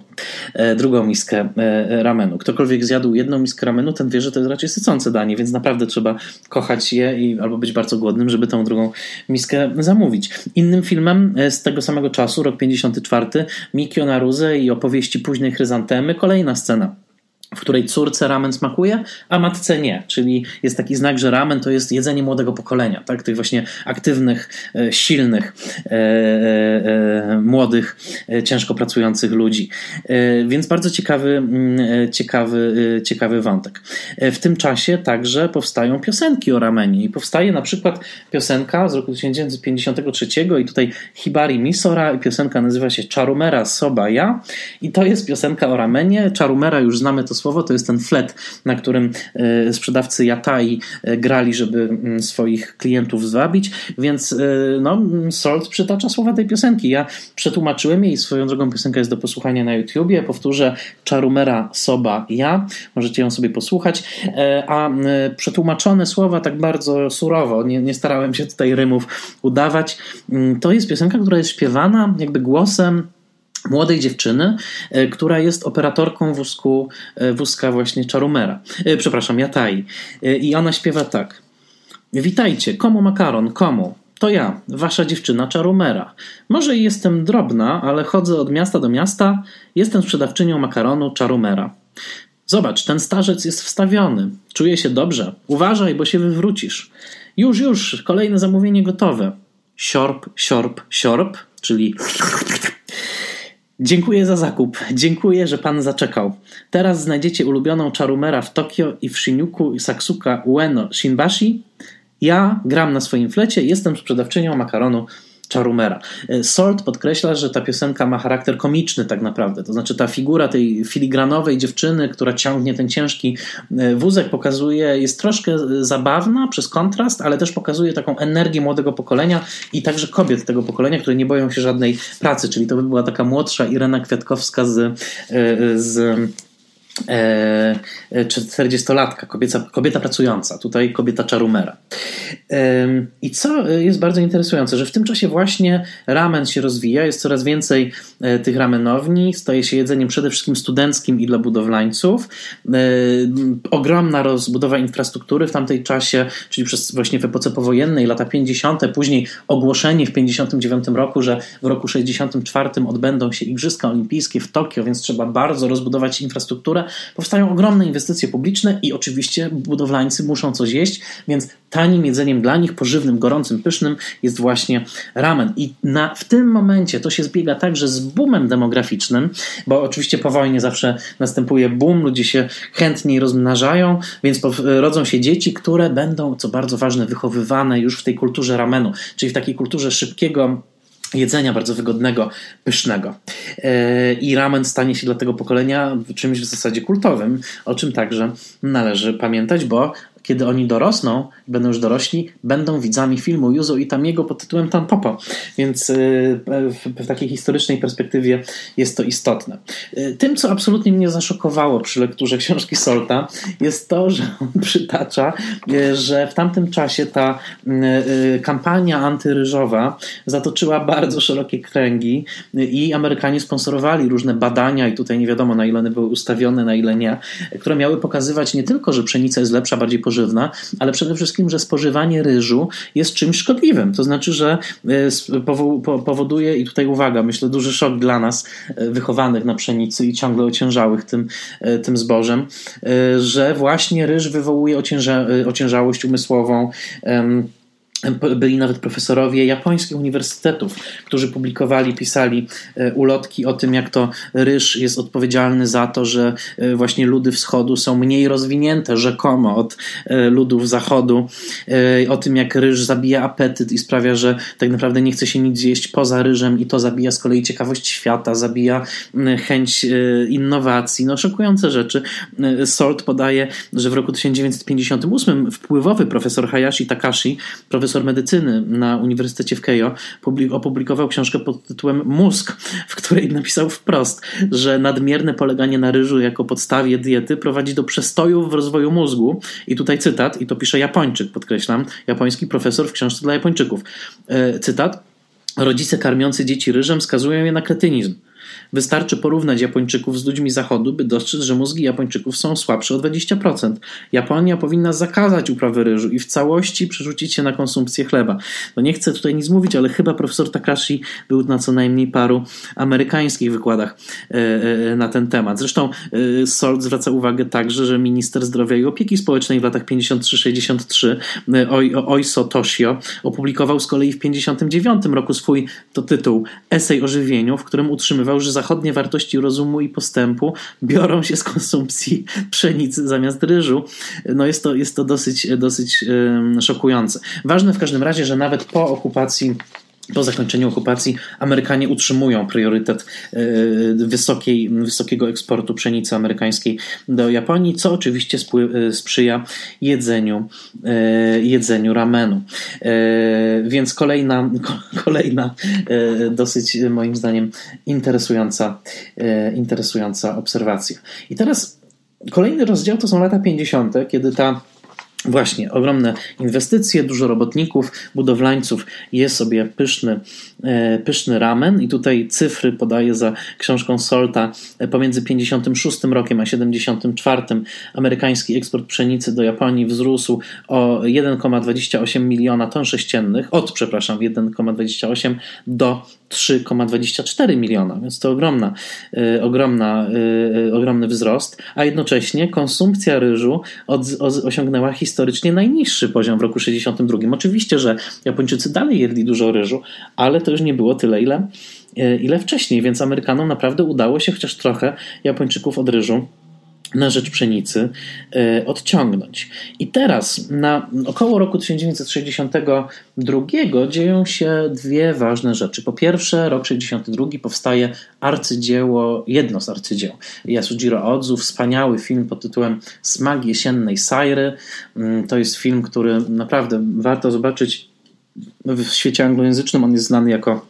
drugą miskę ramenu. Ktokolwiek zjadł jedną miskę ramenu, ten wie, że to jest raczej sycące danie, więc naprawdę trzeba kochać je i albo być bardzo głodnym, żeby tą drugą miskę zamówić. Innym filmem e, z tego samego czasu, rok 54, Mikio Naruse i opowieści późnej chryzantemy, kolejna scena w której córce ramen smakuje, a matce nie. Czyli jest taki znak, że ramen to jest jedzenie młodego pokolenia, tak? tych właśnie aktywnych, e, silnych, e, e, młodych, ciężko pracujących ludzi. Więc bardzo ciekawy, mm, ciekawy, ciekawy wątek. W tym czasie także powstają piosenki o ramenie i powstaje na przykład piosenka z roku 1953 i tutaj Hibari Misora i piosenka nazywa się Charumera Soba Ja i to jest piosenka o ramenie. Charumera już znamy to słowo, to jest ten flet, na którym e, sprzedawcy Yatai e, grali, żeby mm, swoich klientów zwabić, więc e, no, Salt przytacza słowa tej piosenki. Ja przetłumaczyłem jej, swoją drogą piosenka jest do posłuchania na YouTubie, powtórzę. Charumera Soba Ja, możecie ją sobie posłuchać, a przetłumaczone słowa tak bardzo surowo, nie, nie starałem się tutaj rymów udawać, mm, to jest piosenka, która jest śpiewana jakby głosem młodej dziewczyny, e, która jest operatorką wózku, e, wózka właśnie Charumera. E, przepraszam, Jatai. I ona śpiewa tak. Witajcie, komu makaron, komu? To ja, wasza dziewczyna Charumera. Może jestem drobna, ale chodzę od miasta do miasta. Jestem sprzedawczynią makaronu Charumera. Zobacz, ten starzec jest wstawiony. Czuje się dobrze. Uważaj, bo się wywrócisz. Już, już, kolejne zamówienie gotowe. Siorb, siorb, siorb, czyli Dziękuję za zakup. Dziękuję, że pan zaczekał. Teraz znajdziecie ulubioną Charumera w Tokio i w Shinjuku Saksuka Ueno Shinbashi. Ja gram na swoim flecie, jestem sprzedawczynią makaronu Charumera. E, Salt podkreśla, że ta piosenka ma charakter komiczny tak naprawdę. To znaczy ta figura tej filigranowej dziewczyny, która ciągnie ten ciężki e, wózek, pokazuje, jest troszkę zabawna przez kontrast, ale też pokazuje taką energię młodego pokolenia i także kobiet tego pokolenia, które nie boją się żadnej pracy. Czyli to by była taka młodsza Irena Kwiatkowska z, e, z czy 40-latka, kobieta, kobieta pracująca, tutaj kobieta Czarumera. I co jest bardzo interesujące, że w tym czasie właśnie ramen się rozwija, jest coraz więcej e, tych ramenowni, staje się jedzeniem przede wszystkim studenckim i dla budowlańców. E, ogromna rozbudowa infrastruktury w tamtej czasie, czyli przez właśnie w epoce powojennej, lata 50., później ogłoszenie w 59 roku, że w roku 64 odbędą się Igrzyska Olimpijskie w Tokio, więc trzeba bardzo rozbudować infrastrukturę. Powstają ogromne inwestycje publiczne i oczywiście budowlańcy muszą coś jeść, więc tanim jedzeniem dla nich, pożywnym, gorącym, pysznym jest właśnie ramen. I na, w tym momencie to się zbiega także z boomem demograficznym, bo oczywiście po wojnie zawsze następuje boom, ludzie się chętniej rozmnażają, więc rodzą się dzieci, które będą, co bardzo ważne, wychowywane już w tej kulturze ramenu, czyli w takiej kulturze szybkiego jedzenia bardzo wygodnego, pysznego. E, I ramen stanie się dla tego pokolenia czymś w zasadzie kultowym, o czym także należy pamiętać, bo kiedy oni dorosną, będą już dorośli, będą widzami filmu Juzo Itamiego pod tytułem Tampopo. Więc y, w, takiej historycznej perspektywie jest to istotne. Y, tym, co absolutnie mnie zaszokowało przy lekturze książki Solta, jest to, że on przytacza, y, że w tamtym czasie ta kampania antyryżowa zatoczyła bardzo szerokie kręgi i Amerykanie sponsorowali różne badania i tutaj nie wiadomo na ile one były ustawione, na ile nie, które miały pokazywać nie tylko, że pszenica jest lepsza, bardziej ale przede wszystkim, że spożywanie ryżu jest czymś szkodliwym. To znaczy, że e, powoduje, i tutaj uwaga, myślę, duży szok dla nas, e, wychowanych na pszenicy i ciągle ociężałych tym, e, tym zbożem, że właśnie ryż wywołuje ocięża, ociężałość umysłową byli nawet profesorowie japońskich uniwersytetów, którzy publikowali, pisali e, ulotki o tym, jak to ryż jest odpowiedzialny za to, że e, właśnie ludy wschodu są mniej rozwinięte rzekomo od e, ludów zachodu, o tym, jak ryż zabija apetyt i sprawia, że tak naprawdę nie chce się nic zjeść poza ryżem i to zabija z kolei ciekawość świata, zabija chęć innowacji. No szokujące rzeczy. Salt podaje, że w roku 1958 wpływowy profesor Hayashi Takashi, profesor profesor medycyny na Uniwersytecie w Keio, opublikował książkę pod tytułem Mózg, w której napisał wprost, że nadmierne poleganie na ryżu jako podstawie diety prowadzi do przestojów w rozwoju mózgu. I tutaj cytat, i to pisze Japończyk, podkreślam, japoński profesor w książce dla Japończyków. E, cytat. Rodzice karmiący dzieci ryżem skazują je na kretynizm. Wystarczy porównać Japończyków z ludźmi Zachodu, by dostrzec, że mózgi Japończyków są słabsze o 20%. Japonia powinna zakazać uprawy ryżu i w całości przerzucić się na konsumpcję chleba. No nie chcę tutaj nic mówić, ale chyba profesor Takashi był na co najmniej paru amerykańskich wykładach e, e, na ten temat. Zresztą e, Salt zwraca uwagę także, że minister zdrowia i opieki społecznej w latach 53-63 Oiso Toshio opublikował z kolei w 59 roku swój to tytuł Esej o żywieniu, w którym utrzymywał, że zachodnie wartości rozumu i postępu biorą się z konsumpcji pszenicy zamiast ryżu. No jest to, jest to dosyć, dosyć szokujące. Ważne w każdym razie, że nawet po okupacji po zakończeniu okupacji Amerykanie utrzymują priorytet wysokiej, wysokiego eksportu pszenicy amerykańskiej do Japonii, co oczywiście sprzyja jedzeniu, jedzeniu ramenu. Więc kolejna, kolejna dosyć moim zdaniem interesująca, interesująca obserwacja. I teraz kolejny rozdział to są lata 50., kiedy ta Właśnie, ogromne inwestycje, dużo robotników, budowlańców, jest sobie pyszny, e, pyszny ramen i tutaj cyfry podaję za książką Solta. E, pomiędzy 56 rokiem a 74 amerykański eksport pszenicy do Japonii wzrósł o 1,28 miliona ton sześciennych, od przepraszam, 1,28 do 3,24 miliona, więc to ogromna, y, ogromna, ogromny wzrost, a jednocześnie konsumpcja ryżu od, osiągnęła historycznie najniższy poziom w roku 62. Oczywiście, że Japończycy dalej jedli dużo ryżu, ale to już nie było tyle, ile, y, ile wcześniej, więc Amerykanom naprawdę udało się chociaż trochę Japończyków od ryżu na rzecz pszenicy e, odciągnąć. I teraz na około roku 1962 dzieją się dwie ważne rzeczy. Po pierwsze, rok 62 powstaje arcydzieło, jedno z arcydzieł Yasujiro Odzu, wspaniały film pod tytułem Smag jesiennej Sajry. Mm, to jest film, który naprawdę warto zobaczyć w świecie anglojęzycznym. On jest znany jako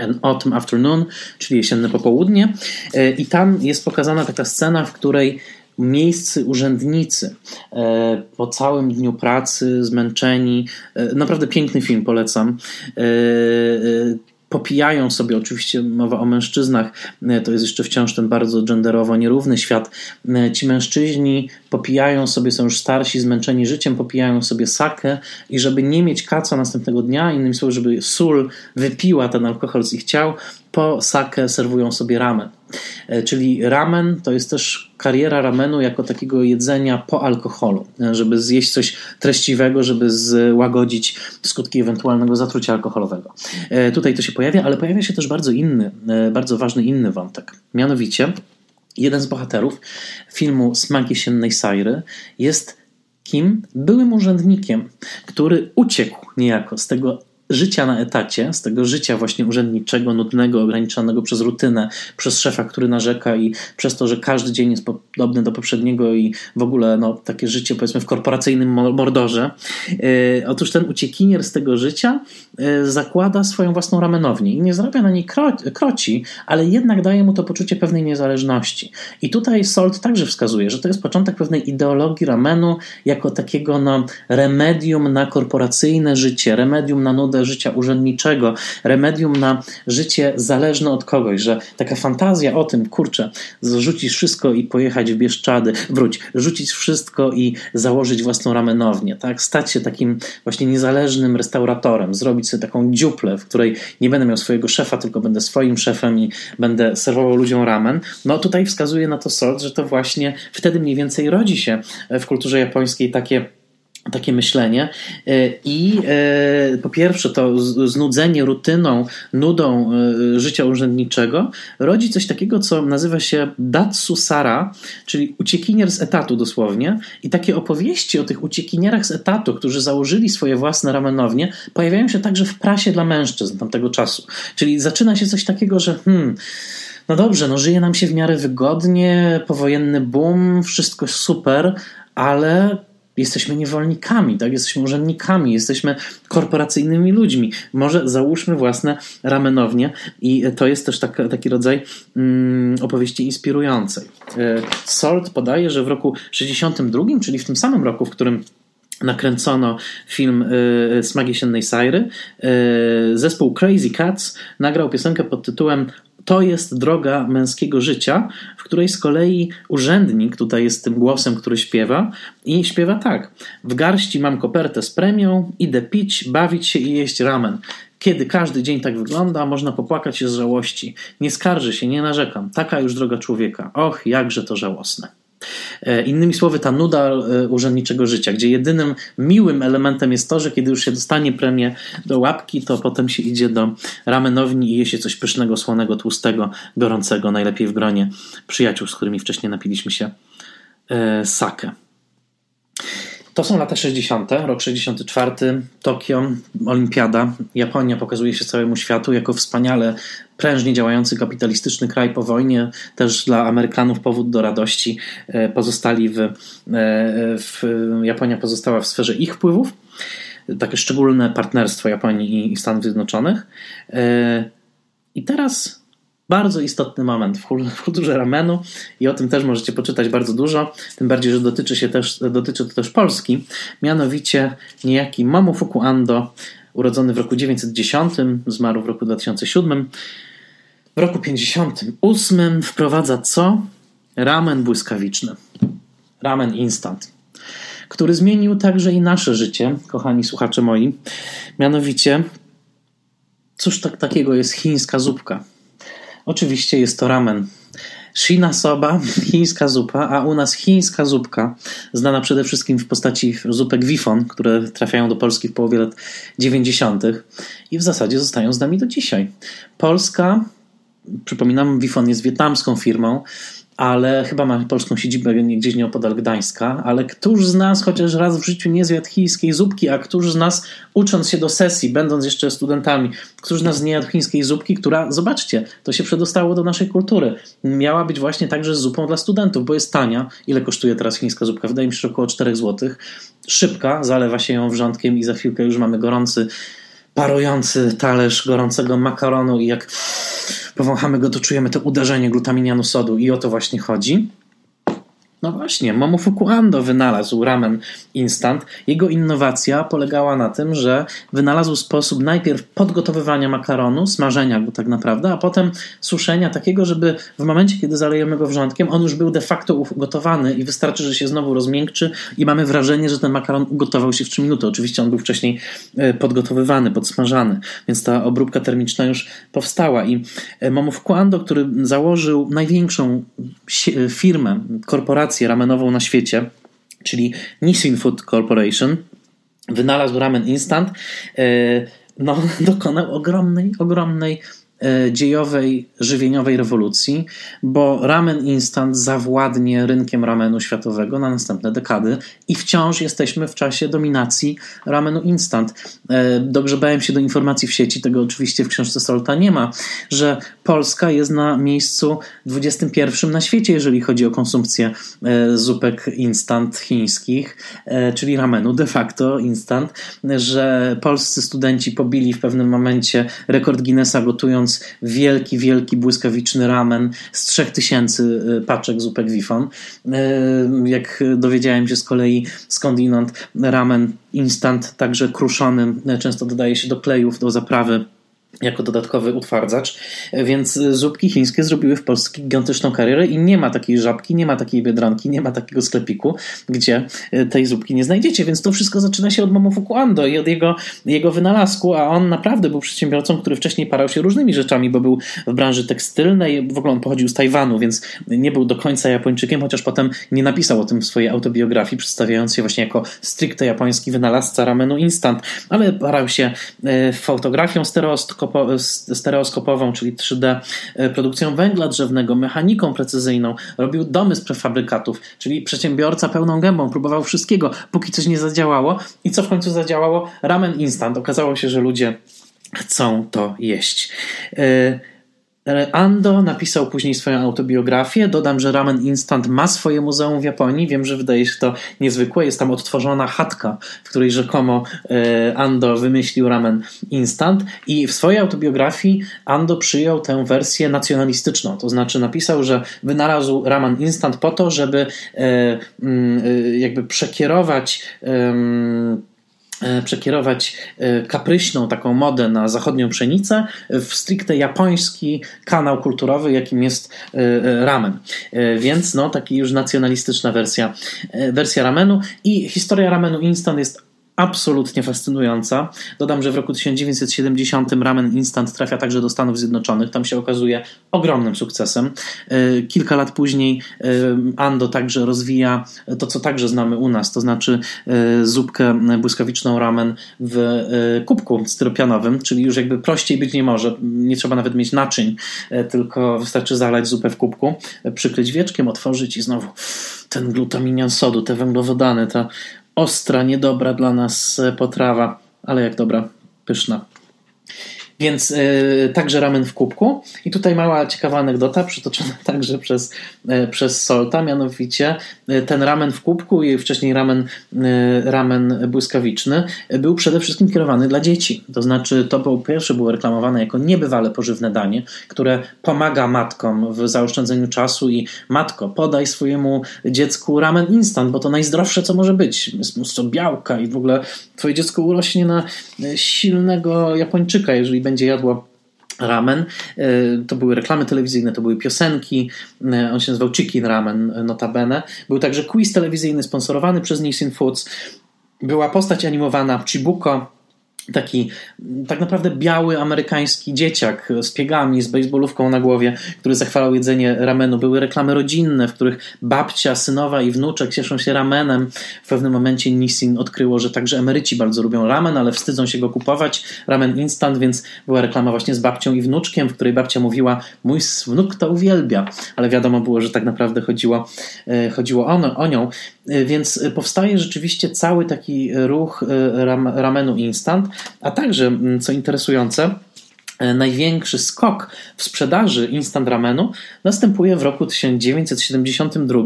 An Autumn Afternoon, czyli jesienne popołudnie. E, I tam jest pokazana taka scena, w której miejscy urzędnicy e, po całym dniu pracy, zmęczeni. E, naprawdę piękny film, polecam popijają sobie, oczywiście mowa o mężczyznach, to jest jeszcze wciąż ten bardzo genderowo nierówny świat. Ci mężczyźni popijają sobie, są już starsi, zmęczeni życiem, popijają sobie sakę i żeby nie mieć kaca następnego dnia, innymi słowy, żeby sól wypiła ten alkohol z ich ciał, po sakę serwują sobie ramen. E, czyli ramen to jest też kariera ramenu jako takiego jedzenia po alkoholu, e, żeby zjeść coś treściwego, żeby złagodzić skutki ewentualnego zatrucia alkoholowego. E, tutaj to się pojawia, ale pojawia się też bardzo inny, bardzo ważny inny wątek. Mianowicie jeden z bohaterów filmu Smaki Siennej Sajry jest kim? Byłym urzędnikiem, który uciekł niejako z tego życia na etacie, z tego życia właśnie urzędniczego, nudnego, ograniczonego przez rutynę, przez szefa, który narzeka i przez to, że każdy dzień jest podobny do poprzedniego i w ogóle no, takie życie powiedzmy w korporacyjnym mordorze. Yy, otóż ten uciekinier z tego życia yy, zakłada swoją własną ramenownię i nie zarabia na niej kro kroci, ale jednak daje mu to poczucie pewnej niezależności. I tutaj Salt także wskazuje, że to jest początek pewnej ideologii ramenu jako takiego no, remedium na korporacyjne życie, remedium na nudę życia urzędniczego, remedium na życie zależne od kogoś, że taka fantazja o tym, kurczę, rzucić wszystko i pojechać w Bieszczady, wróć, rzucić wszystko i założyć własną ramenownię, tak? Stać się takim właśnie niezależnym restauratorem, zrobić sobie taką dziuplę, w której nie będę miał swojego szefa, tylko będę swoim szefem i będę serwował ludziom ramen. No tutaj wskazuje na to Salt, że to właśnie wtedy mniej więcej rodzi się w kulturze japońskiej takie takie myślenie. E, I e, po pierwsze, to znudzenie rutyną, nudą e, życia urzędniczego rodzi coś takiego, co nazywa się Datsu Sara, czyli uciekinier z etatu dosłownie. I takie opowieści o tych uciekinierach z etatu, którzy założyli swoje własne ramenownie, pojawiają się także w prasie dla mężczyzn tamtego czasu. Czyli zaczyna się coś takiego, że hmm, no dobrze, no żyje nam się w miarę wygodnie, powojenny boom, wszystko super, ale jesteśmy niewolnikami, tak? jesteśmy urzędnikami, jesteśmy korporacyjnymi ludźmi. Może załóżmy własne ramenownie i to jest też tak, taki rodzaj mm, opowieści inspirującej. E, Salt podaje, że w roku 62, czyli w tym samym roku, w którym nakręcono film y, Smagi Siennej Sajry. Y, zespół Crazy Cats nagrał piosenkę pod tytułem to jest droga męskiego życia, w której z kolei urzędnik tutaj jest tym głosem, który śpiewa i śpiewa tak. W garści mam kopertę z premią, idę pić, bawić się i jeść ramen. Kiedy każdy dzień tak wygląda, można popłakać się z żałości. Nie skarży się, nie narzekam. Taka już droga człowieka. Och, jakże to żałosne. E, innymi słowy, ta nuda e, urzędniczego życia, gdzie jedynym miłym elementem jest to, że kiedy już się dostanie premię do łapki, to potem się idzie do ramenowni i je się coś pysznego, słonego, tłustego, gorącego, najlepiej w gronie przyjaciół, z którymi wcześniej napiliśmy się e, sakę. To są lata 60., rok 64, Tokio, Olimpiada. Japonia pokazuje się całemu światu jako wspaniale prężnie działający kapitalistyczny kraj po wojnie. Też dla Amerykanów powód do radości. E, pozostali w, e, w Japonia pozostała w sferze ich wpływów. Takie szczególne partnerstwo Japonii i Stanów Zjednoczonych. E, I teraz bardzo istotny moment w kulturze ramenu i o tym też możecie poczytać bardzo dużo, tym bardziej, że dotyczy, się też, dotyczy to też Polski, mianowicie niejaki Momofuku Ando, urodzony w roku 910, zmarł w roku 2007. W roku 58 wprowadza co? Ramen błyskawiczny. Ramen instant który zmienił także i nasze życie, kochani słuchacze moi. Mianowicie, cóż tak, takiego jest chińska zupka? Oczywiście jest to ramen. Shina soba, chińska zupa, a u nas chińska zupka, znana przede wszystkim w postaci zupek Wifon, które trafiają do Polski w połowie lat 90. i w zasadzie zostają z nami do dzisiaj. Polska, przypominam, Wifon jest wietnamską firmą, ale chyba ma polską siedzibę gdzieś nieopodal Gdańska, ale któż z nas chociaż raz w życiu nie zjadł chińskiej zupki, a któż z nas ucząc się do sesji, będąc jeszcze studentami, któż z nas nie jadł chińskiej zupki, która, zobaczcie, to się przedostało do naszej kultury. Miała być właśnie także zupą dla studentów, bo jest tania. Ile kosztuje teraz chińska zupka? Wydaje mi się, że około 4 zł. Szybka, zalewa się ją wrzątkiem i za chwilkę już mamy gorący parujący talerz gorącego makaronu i jak powąchamy go, to czujemy to uderzenie glutaminianu sodu i o to właśnie chodzi. No właśnie, Momofuku Ando wynalazł ramen instant. Jego innowacja polegała na tym, że wynalazł sposób najpierw podgotowywania makaronu, smażenia go tak naprawdę, a potem suszenia takiego, żeby w momencie, kiedy zalejemy go wrzątkiem, on już był de facto ugotowany i wystarczy, że się znowu rozmiękczy i mamy wrażenie, że ten makaron ugotował się w 3 minuty. Oczywiście on był wcześniej e, podgotowywany, podsmażany, więc ta obróbka termiczna już powstała i e, Momofuku Ando, który założył największą firmę, korporację korporację ramenową na świecie, czyli Nissin Food Corporation, wynalazł ramen instant, e, no, dokonał ogromnej, ogromnej dziejowej, żywieniowej rewolucji, bo ramen instant zawładnie rynkiem ramenu światowego na następne dekady i wciąż jesteśmy w czasie dominacji ramenu instant. E, dogrzebałem się do informacji w sieci, tego oczywiście w książce Solta nie ma, że Polska jest na miejscu 21 na świecie, jeżeli chodzi o konsumpcję e, zupek instant chińskich, czyli ramenu de facto instant, że polscy studenci pobili w pewnym momencie rekord Guinnessa gotując wielki, wielki, błyskawiczny ramen z 3000 y, paczek zupek Wifon. Y, jak dowiedziałem się z kolei skądinąd, ramen instant, także kruszony, często dodaje się do klejów, do zaprawy jako dodatkowy utwardzacz, więc zupki chińskie zrobiły w Polsce gigantyczną karierę i nie ma takiej żabki, nie ma takiej biedronki, nie ma takiego sklepiku, gdzie tej zupki nie znajdziecie, więc to wszystko zaczyna się od Momofuku Ando i od jego, jego wynalazku, a on naprawdę był przedsiębiorcą, który wcześniej parał się różnymi rzeczami, bo był w branży tekstylnej, w ogóle on pochodził z Tajwanu, więc nie był do końca Japończykiem, chociaż potem nie napisał o tym w swojej autobiografii, przedstawiając się właśnie jako stricte japoński wynalazca ramenu instant, ale parał się e, fotografią stereoskopową, stereoskopową, czyli 3D, e, produkcją węgla drzewnego, mechaniką precyzyjną, robił domy z prefabrykatów, czyli przedsiębiorca pełną gębą, próbował wszystkiego, póki coś nie zadziałało. I co w końcu zadziałało? Ramen instant. Okazało się, że ludzie chcą to jeść. E, Ando napisał później swoją autobiografię. Dodam, że Ramen Instant ma swoje muzeum w Japonii. Wiem, że wydaje się to niezwykłe. Jest tam odtworzona chatka, w której rzekomo e, Ando wymyślił Ramen Instant. I w swojej autobiografii Ando przyjął tę wersję nacjonalistyczną. To znaczy napisał, że wynalazł Ramen Instant po to, żeby e, e, jakby przekierować E, przekierować e, kapryśną taką modę na zachodnią pszenicę w stricte japoński kanał kulturowy, jakim jest e, ramen. Więc no, taki już nacjonalistyczna wersja, wersja ramenu i historia ramenu instant jest absolutnie fascynująca. Dodam, że w roku 1970 ramen instant trafia także do Stanów Zjednoczonych. Tam się okazuje ogromnym sukcesem. E, kilka lat później e, Ando także rozwija to, co także znamy u nas, to znaczy e, zupkę błyskawiczną ramen w kubku styropianowym, czyli już jakby prościej być nie może. Nie trzeba nawet mieć naczyń, tylko wystarczy zalać zupę w kubku, przykryć wieczkiem, otworzyć i znowu ten glutaminian sodu, te węglowodany, ta ostra, niedobra dla nas e, potrawa, ale jak dobra, pyszna. Więc y, także ramen w kubku. I tutaj mała ciekawa anegdota, przytoczona także przez, y, przez Solta, mianowicie y, ten ramen w kubku i wcześniej ramen, ramen błyskawiczny był przede wszystkim kierowany dla dzieci. To znaczy, to po pierwsze było reklamowane jako niebywale pożywne danie, które pomaga matkom w zaoszczędzeniu czasu i matko, podaj swojemu dziecku ramen instant, bo to najzdrowsze, co może być. Jest mnóstwo białka i w ogóle twoje dziecko urośnie na silnego Japończyka, jeżeli będzie jadło ramen. E, to były reklamy telewizyjne, to były piosenki. E, on się nazywał Chicken Ramen, e, notabene. Był także quiz telewizyjny sponsorowany przez Nissin Foods. Była postać animowana Chibuko, taki tak naprawdę biały amerykański dzieciak z piegami, z baseballówką na głowie, który zachwalał jedzenie ramenu. Były reklamy rodzinne, w których babcia, synowa i wnuczek cieszą się ramenem. W pewnym momencie Nissin odkryło, że także emeryci bardzo lubią ramen, ale wstydzą się go kupować. Ramen instant, więc była reklama właśnie z babcią i wnuczkiem, w której babcia mówiła, mój wnuk to uwielbia, ale wiadomo było, że tak naprawdę chodziło, e, chodziło o, o nią. E, więc powstaje rzeczywiście cały taki ruch e, ramenu instant, a także, mm, co interesujące, największy skok w sprzedaży instant ramenu następuje w roku 1972,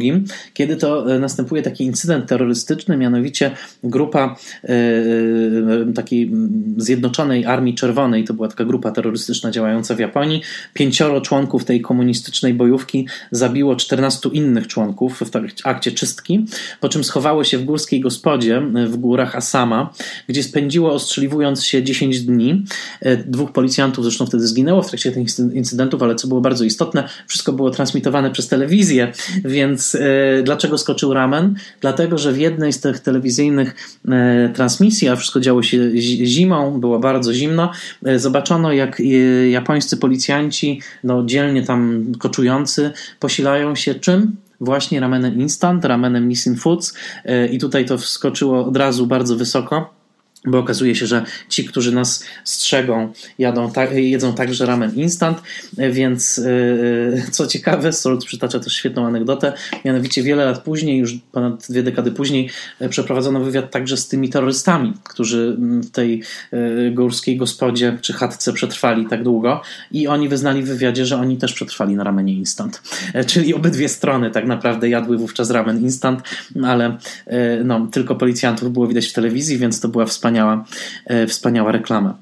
kiedy to e, następuje taki incydent terrorystyczny, mianowicie grupa e, takiej Zjednoczonej Armii Czerwonej, to była taka grupa terrorystyczna działająca w Japonii, pięcioro członków tej komunistycznej bojówki zabiło 14 innych członków w akcie czystki, po czym schowało się w górskiej gospodzie w górach Asama, gdzie spędziło ostrzeliwując się 10 dni. Dwóch policjantów zresztą wtedy zginęło w trakcie tych incydentów, ale co było bardzo istotne, wszystko było transmitowane przez telewizję, więc e, dlaczego skoczył ramen? Dlatego, że w jednej z tych telewizyjnych e, transmisji, a wszystko działo się zimą, było bardzo zimno, e, zobaczono jak japońscy policjanci, no dzielnie tam koczujący, posilają się czym? Właśnie ramenem instant, ramenem Nissin Foods i tutaj to wskoczyło od razu bardzo wysoko bo okazuje się, że ci, którzy nas strzegą, jadą tak, jedzą także ramen instant, więc yy, co ciekawe, Salt przytacza też świetną anegdotę, mianowicie wiele lat później, już ponad dwie dekady później, yy, przeprowadzono wywiad także z tymi terrorystami, którzy w tej górskiej gospodzie czy chatce przetrwali tak długo i oni wyznali w wywiadzie, że oni też przetrwali na ramenie instant. Czyli obydwie strony tak naprawdę jadły wówczas ramen instant, ale no, tylko policjantów było widać w telewizji, więc to była wspaniała wspaniała, e, wspaniała reklama.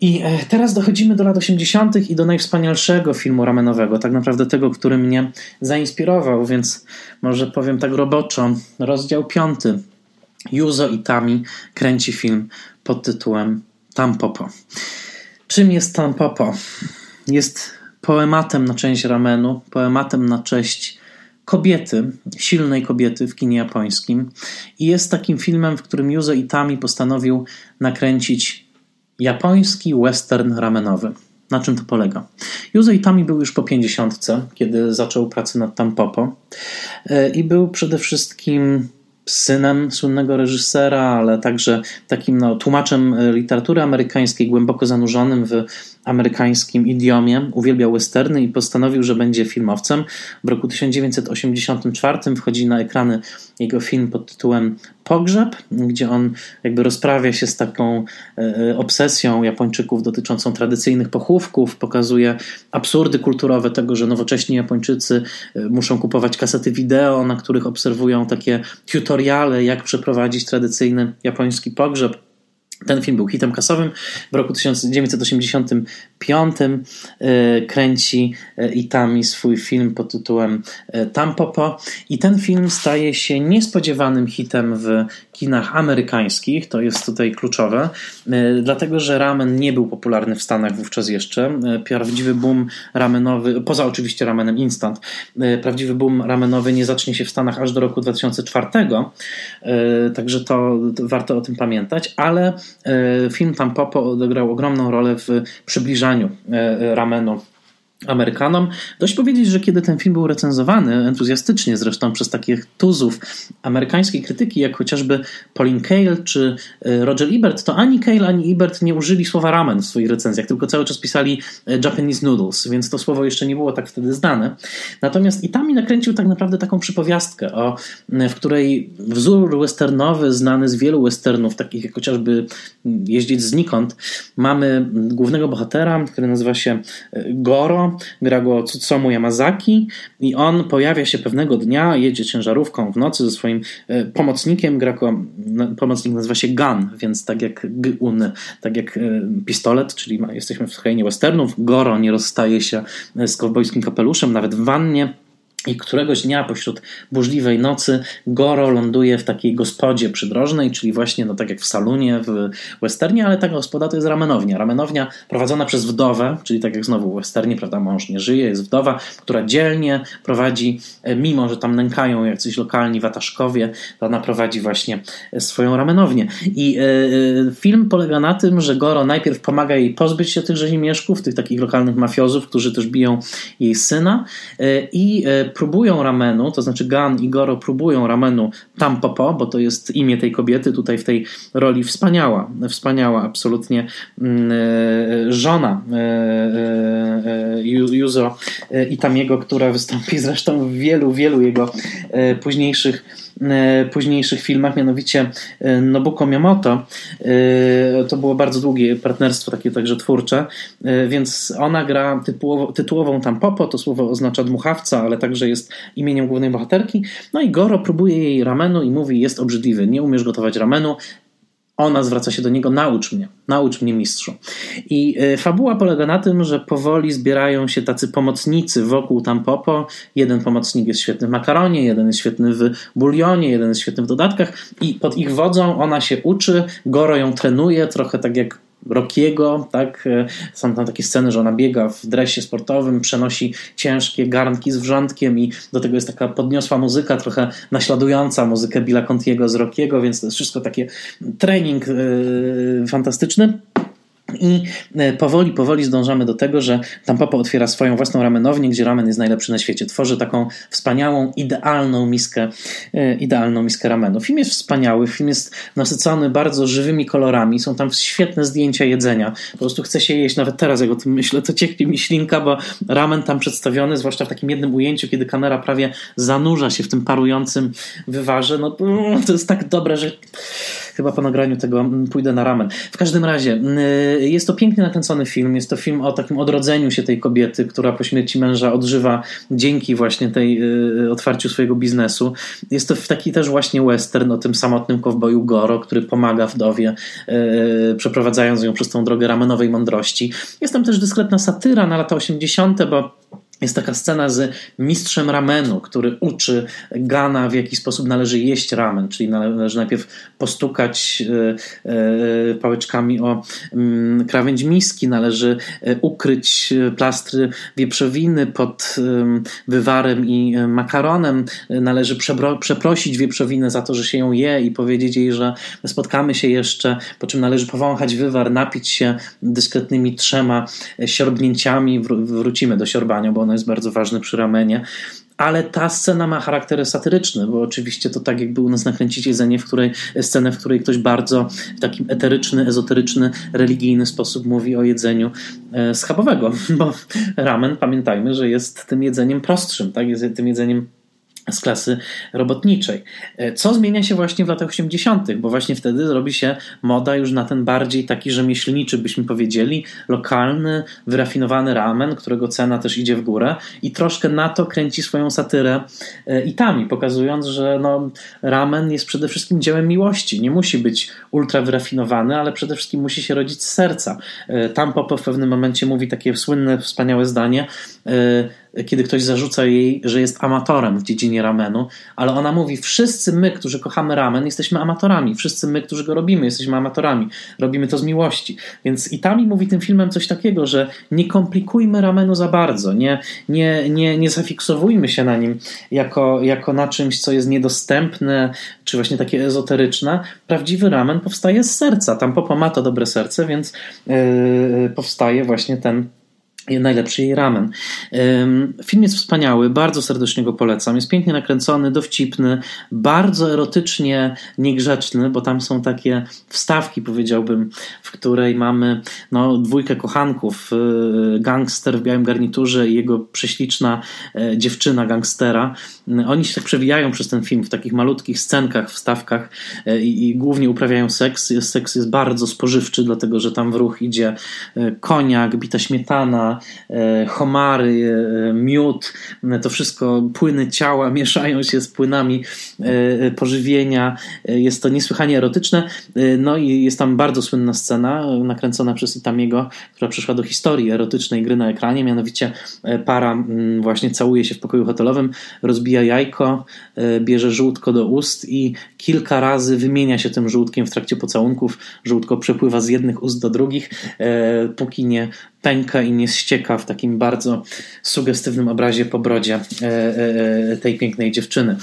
I e, teraz dochodzimy do lat 80. i do najwspanialszego filmu ramenowego, tak naprawdę tego, który mnie zainspirował, więc może powiem tak roboczo. Rozdział 5. Yuzo Itami kręci film pod tytułem Tampopo. Czym jest Tampopo? Jest poematem na część ramenu, poematem na cześć kobiety, silnej kobiety w kinie japońskim. I jest takim filmem, w którym Yuzo Itami postanowił nakręcić japoński western ramenowy. Na czym to polega? Yuzo Itami był już po pięćdziesiątce, kiedy zaczął pracę nad Tampopo e, i był przede wszystkim synem słynnego reżysera, ale także takim no, tłumaczem literatury amerykańskiej, głęboko zanurzonym w amerykańskim idiomie, uwielbiał westerny i postanowił, że będzie filmowcem. W roku 1984 wchodzi na ekrany jego film pod tytułem Pogrzeb, gdzie on jakby rozprawia się z taką e, obsesją Japończyków dotyczącą tradycyjnych pochówków, pokazuje absurdy kulturowe tego, że nowocześni Japończycy e, muszą kupować kasety wideo, na których obserwują takie tutoriale, jak przeprowadzić tradycyjny japoński pogrzeb ten film był hitem kasowym. W roku 1980 1995 y, kręci y, Itami swój film pod tytułem y, Tampopo i ten film staje się niespodziewanym hitem w kinach amerykańskich, to jest tutaj kluczowe, dlatego że ramen nie był popularny w Stanach wówczas jeszcze. Prawdziwy boom ramenowy, poza oczywiście ramenem instant, prawdziwy boom ramenowy nie zacznie się w Stanach aż do roku 2004, także to, to warto o tym pamiętać, ale film Tampopo odegrał ogromną rolę w przybliżaniu e, ramenu Amerykanom. Dość powiedzieć, że kiedy ten film był recenzowany, entuzjastycznie zresztą przez takich tuzów amerykańskiej krytyki, jak chociażby Pauline Kael czy e, Roger Ebert, to ani Kael, ani Ebert nie użyli słowa ramen w swoich recenzjach, tylko cały czas pisali e, Japanese noodles, więc to słowo jeszcze nie było tak wtedy znane. Natomiast Itami nakręcił tak naprawdę taką przypowiastkę, o, w której wzór westernowy, znany z wielu westernów, takich jak chociażby Jeździć znikąd, mamy głównego bohatera, który nazywa się e, Gra go Tsutsumu Yamazaki i on pojawia się pewnego dnia, jedzie ciężarówką w nocy ze swoim e, pomocnikiem, gra go, pomocnik nazywa się Gun, więc tak jak Gun, tak jak e, pistolet, czyli jesteśmy w krainie westernów, Goro nie rozstaje się e, z kowbojskim kapeluszem, nawet w wannie, i któregoś dnia pośród burzliwej nocy Goro ląduje w takiej gospodzie przydrożnej, czyli właśnie no, tak jak w salonie w westernie, ale ta gospoda to jest ramenownia. Ramenownia prowadzona przez wdowę, czyli tak jak znowu w westernie, prawda, mąż nie żyje, jest wdowa, która dzielnie prowadzi, e, mimo że tam nękają jacyś lokalni wataszkowie, to ona prowadzi właśnie e, swoją ramenownię. I y, film polega na tym, że Goro najpierw pomaga jej pozbyć się tych rzezimieszków, tych takich lokalnych mafiozów, którzy też biją jej syna i próbują ramenu, to znaczy Gan i Goro próbują ramenu Tampopo, bo to jest imię tej kobiety tutaj w tej roli wspaniała, wspaniała absolutnie mm, żona Yuzo Itamiego, która wystąpi zresztą w wielu, wielu jego późniejszych E, późniejszych filmach, mianowicie e, Nobuko Miyamoto. E, to było bardzo długie partnerstwo, takie także twórcze, więc ona gra tytułowo, tytułową tam Popo, to słowo oznacza dmuchawca, ale także jest imieniem głównej bohaterki. No i Goro próbuje jej ramenu i mówi, jest obrzydliwy, nie umiesz gotować ramenu, ona zwraca się do niego, naucz mnie, naucz mnie mistrzu. I e, fabuła polega na tym, że powoli zbierają się tacy pomocnicy wokół Tampopo. Jeden pomocnik jest świetny w makaronie, jeden jest świetny w bulionie, jeden jest świetny w dodatkach i pod ich wodzą ona się uczy, Goro ją trenuje, trochę tak jak Rockiego, tak? E, są tam takie sceny, że ona biega w dresie sportowym, przenosi ciężkie garnki z wrzątkiem i do tego jest taka podniosła muzyka, trochę naśladująca muzykę Billa Contiego z Rockiego, więc to jest wszystko takie trening yy, fantastyczny. I e, powoli, powoli zdążamy do tego, że Tampopo otwiera swoją własną ramenownię, gdzie ramen jest najlepszy na świecie. Tworzy taką wspaniałą, idealną miskę, e, idealną miskę ramenu. Film jest wspaniały, film jest nasycony bardzo żywymi kolorami, są tam świetne zdjęcia jedzenia. Po prostu chce się jeść, nawet teraz jak o tym myślę, to cieknie mi ślinka, bo ramen tam przedstawiony, zwłaszcza w takim jednym ujęciu, kiedy kamera prawie zanurza się w tym parującym wywarze, no to jest tak dobre, że chyba po nagraniu tego mm, pójdę na ramen. W każdym razie, mm, jest to pięknie nakręcony film. Jest to film o takim odrodzeniu się tej kobiety, która po śmierci męża odżywa dzięki właśnie tej y, otwarciu swojego biznesu. Jest to taki też właśnie western o tym samotnym kowboju Goro, który pomaga wdowie, y, przeprowadzając ją przez tą drogę ramenowej mądrości. Jest tam też dyskretna satyra na lata 80., bo jest taka scena z mistrzem ramenu, który uczy Gana, w jaki sposób należy jeść ramen, czyli należy najpierw postukać e, e, pałeczkami o mm, krawędź miski, należy e, ukryć plastry wieprzowiny pod wywarem i makaronem, należy przeprosić wieprzowinę za to, że się ją je i powiedzieć jej, że spotkamy się jeszcze, po czym należy powąchać wywar, napić się dyskretnymi trzema siorbnięciami, wrócimy do siorbania, bo ono jest bardzo ważne przy ramenie. Ale ta scena ma charakter satyryczny, bo oczywiście to tak jakby u nas nakręcić jedzenie, w której, scenę, w której ktoś bardzo w takim eteryczny, ezoteryczny, religijny sposób mówi o jedzeniu e, schabowego, bo ramen, pamiętajmy, że jest tym jedzeniem prostszym, tak? jest tym jedzeniem z klasy robotniczej. E, co zmienia się właśnie w latach 80., bo właśnie wtedy robi się moda już na ten bardziej taki rzemieślniczy, byśmy powiedzieli, lokalny, wyrafinowany ramen, którego cena też idzie w górę i troszkę na to kręci swoją satyrę e, Itami, pokazując, że no, ramen jest przede wszystkim dziełem miłości. Nie musi być ultra wyrafinowany, ale przede wszystkim musi się rodzić z serca. E, Tam Popo w pewnym momencie mówi takie słynne, wspaniałe zdanie, kiedy ktoś zarzuca jej, że jest amatorem w dziedzinie ramenu, ale ona mówi: Wszyscy my, którzy kochamy ramen, jesteśmy amatorami. Wszyscy my, którzy go robimy, jesteśmy amatorami. Robimy to z miłości. Więc Itami mówi tym filmem coś takiego, że nie komplikujmy ramenu za bardzo, nie, nie, nie, nie zafiksowujmy się na nim jako, jako na czymś, co jest niedostępne, czy właśnie takie ezoteryczne. Prawdziwy ramen powstaje z serca. Tam Popo ma to dobre serce, więc yy, powstaje właśnie ten najlepszy jej ramen. Film jest wspaniały, bardzo serdecznie go polecam. Jest pięknie nakręcony, dowcipny, bardzo erotycznie niegrzeczny, bo tam są takie wstawki, powiedziałbym, w której mamy no, dwójkę kochanków, y, gangster w białym garniturze i jego prześliczna e, dziewczyna gangstera. Oni się tak przewijają przez ten film w takich malutkich scenkach, wstawkach e, i, i głównie uprawiają seks. Seks jest bardzo spożywczy, dlatego że tam w ruch idzie e, koniak, bita śmietana, E, homary, miód, to wszystko, płyny ciała mieszają się z płynami pożywienia. Jest to niesłychanie erotyczne. No i jest tam bardzo słynna scena, nakręcona przez Itamiego, która przyszła do historii erotycznej gry na ekranie, mianowicie para właśnie całuje się w pokoju hotelowym, rozbija jajko, bierze żółtko do ust i kilka razy wymienia się tym żółtkiem w trakcie pocałunków. Żółtko przepływa z jednych ust do drugich, póki nie pęka i nie ścieka w takim bardzo sugestywnym obrazie po brodzie e, e, e, tej pięknej dziewczyny.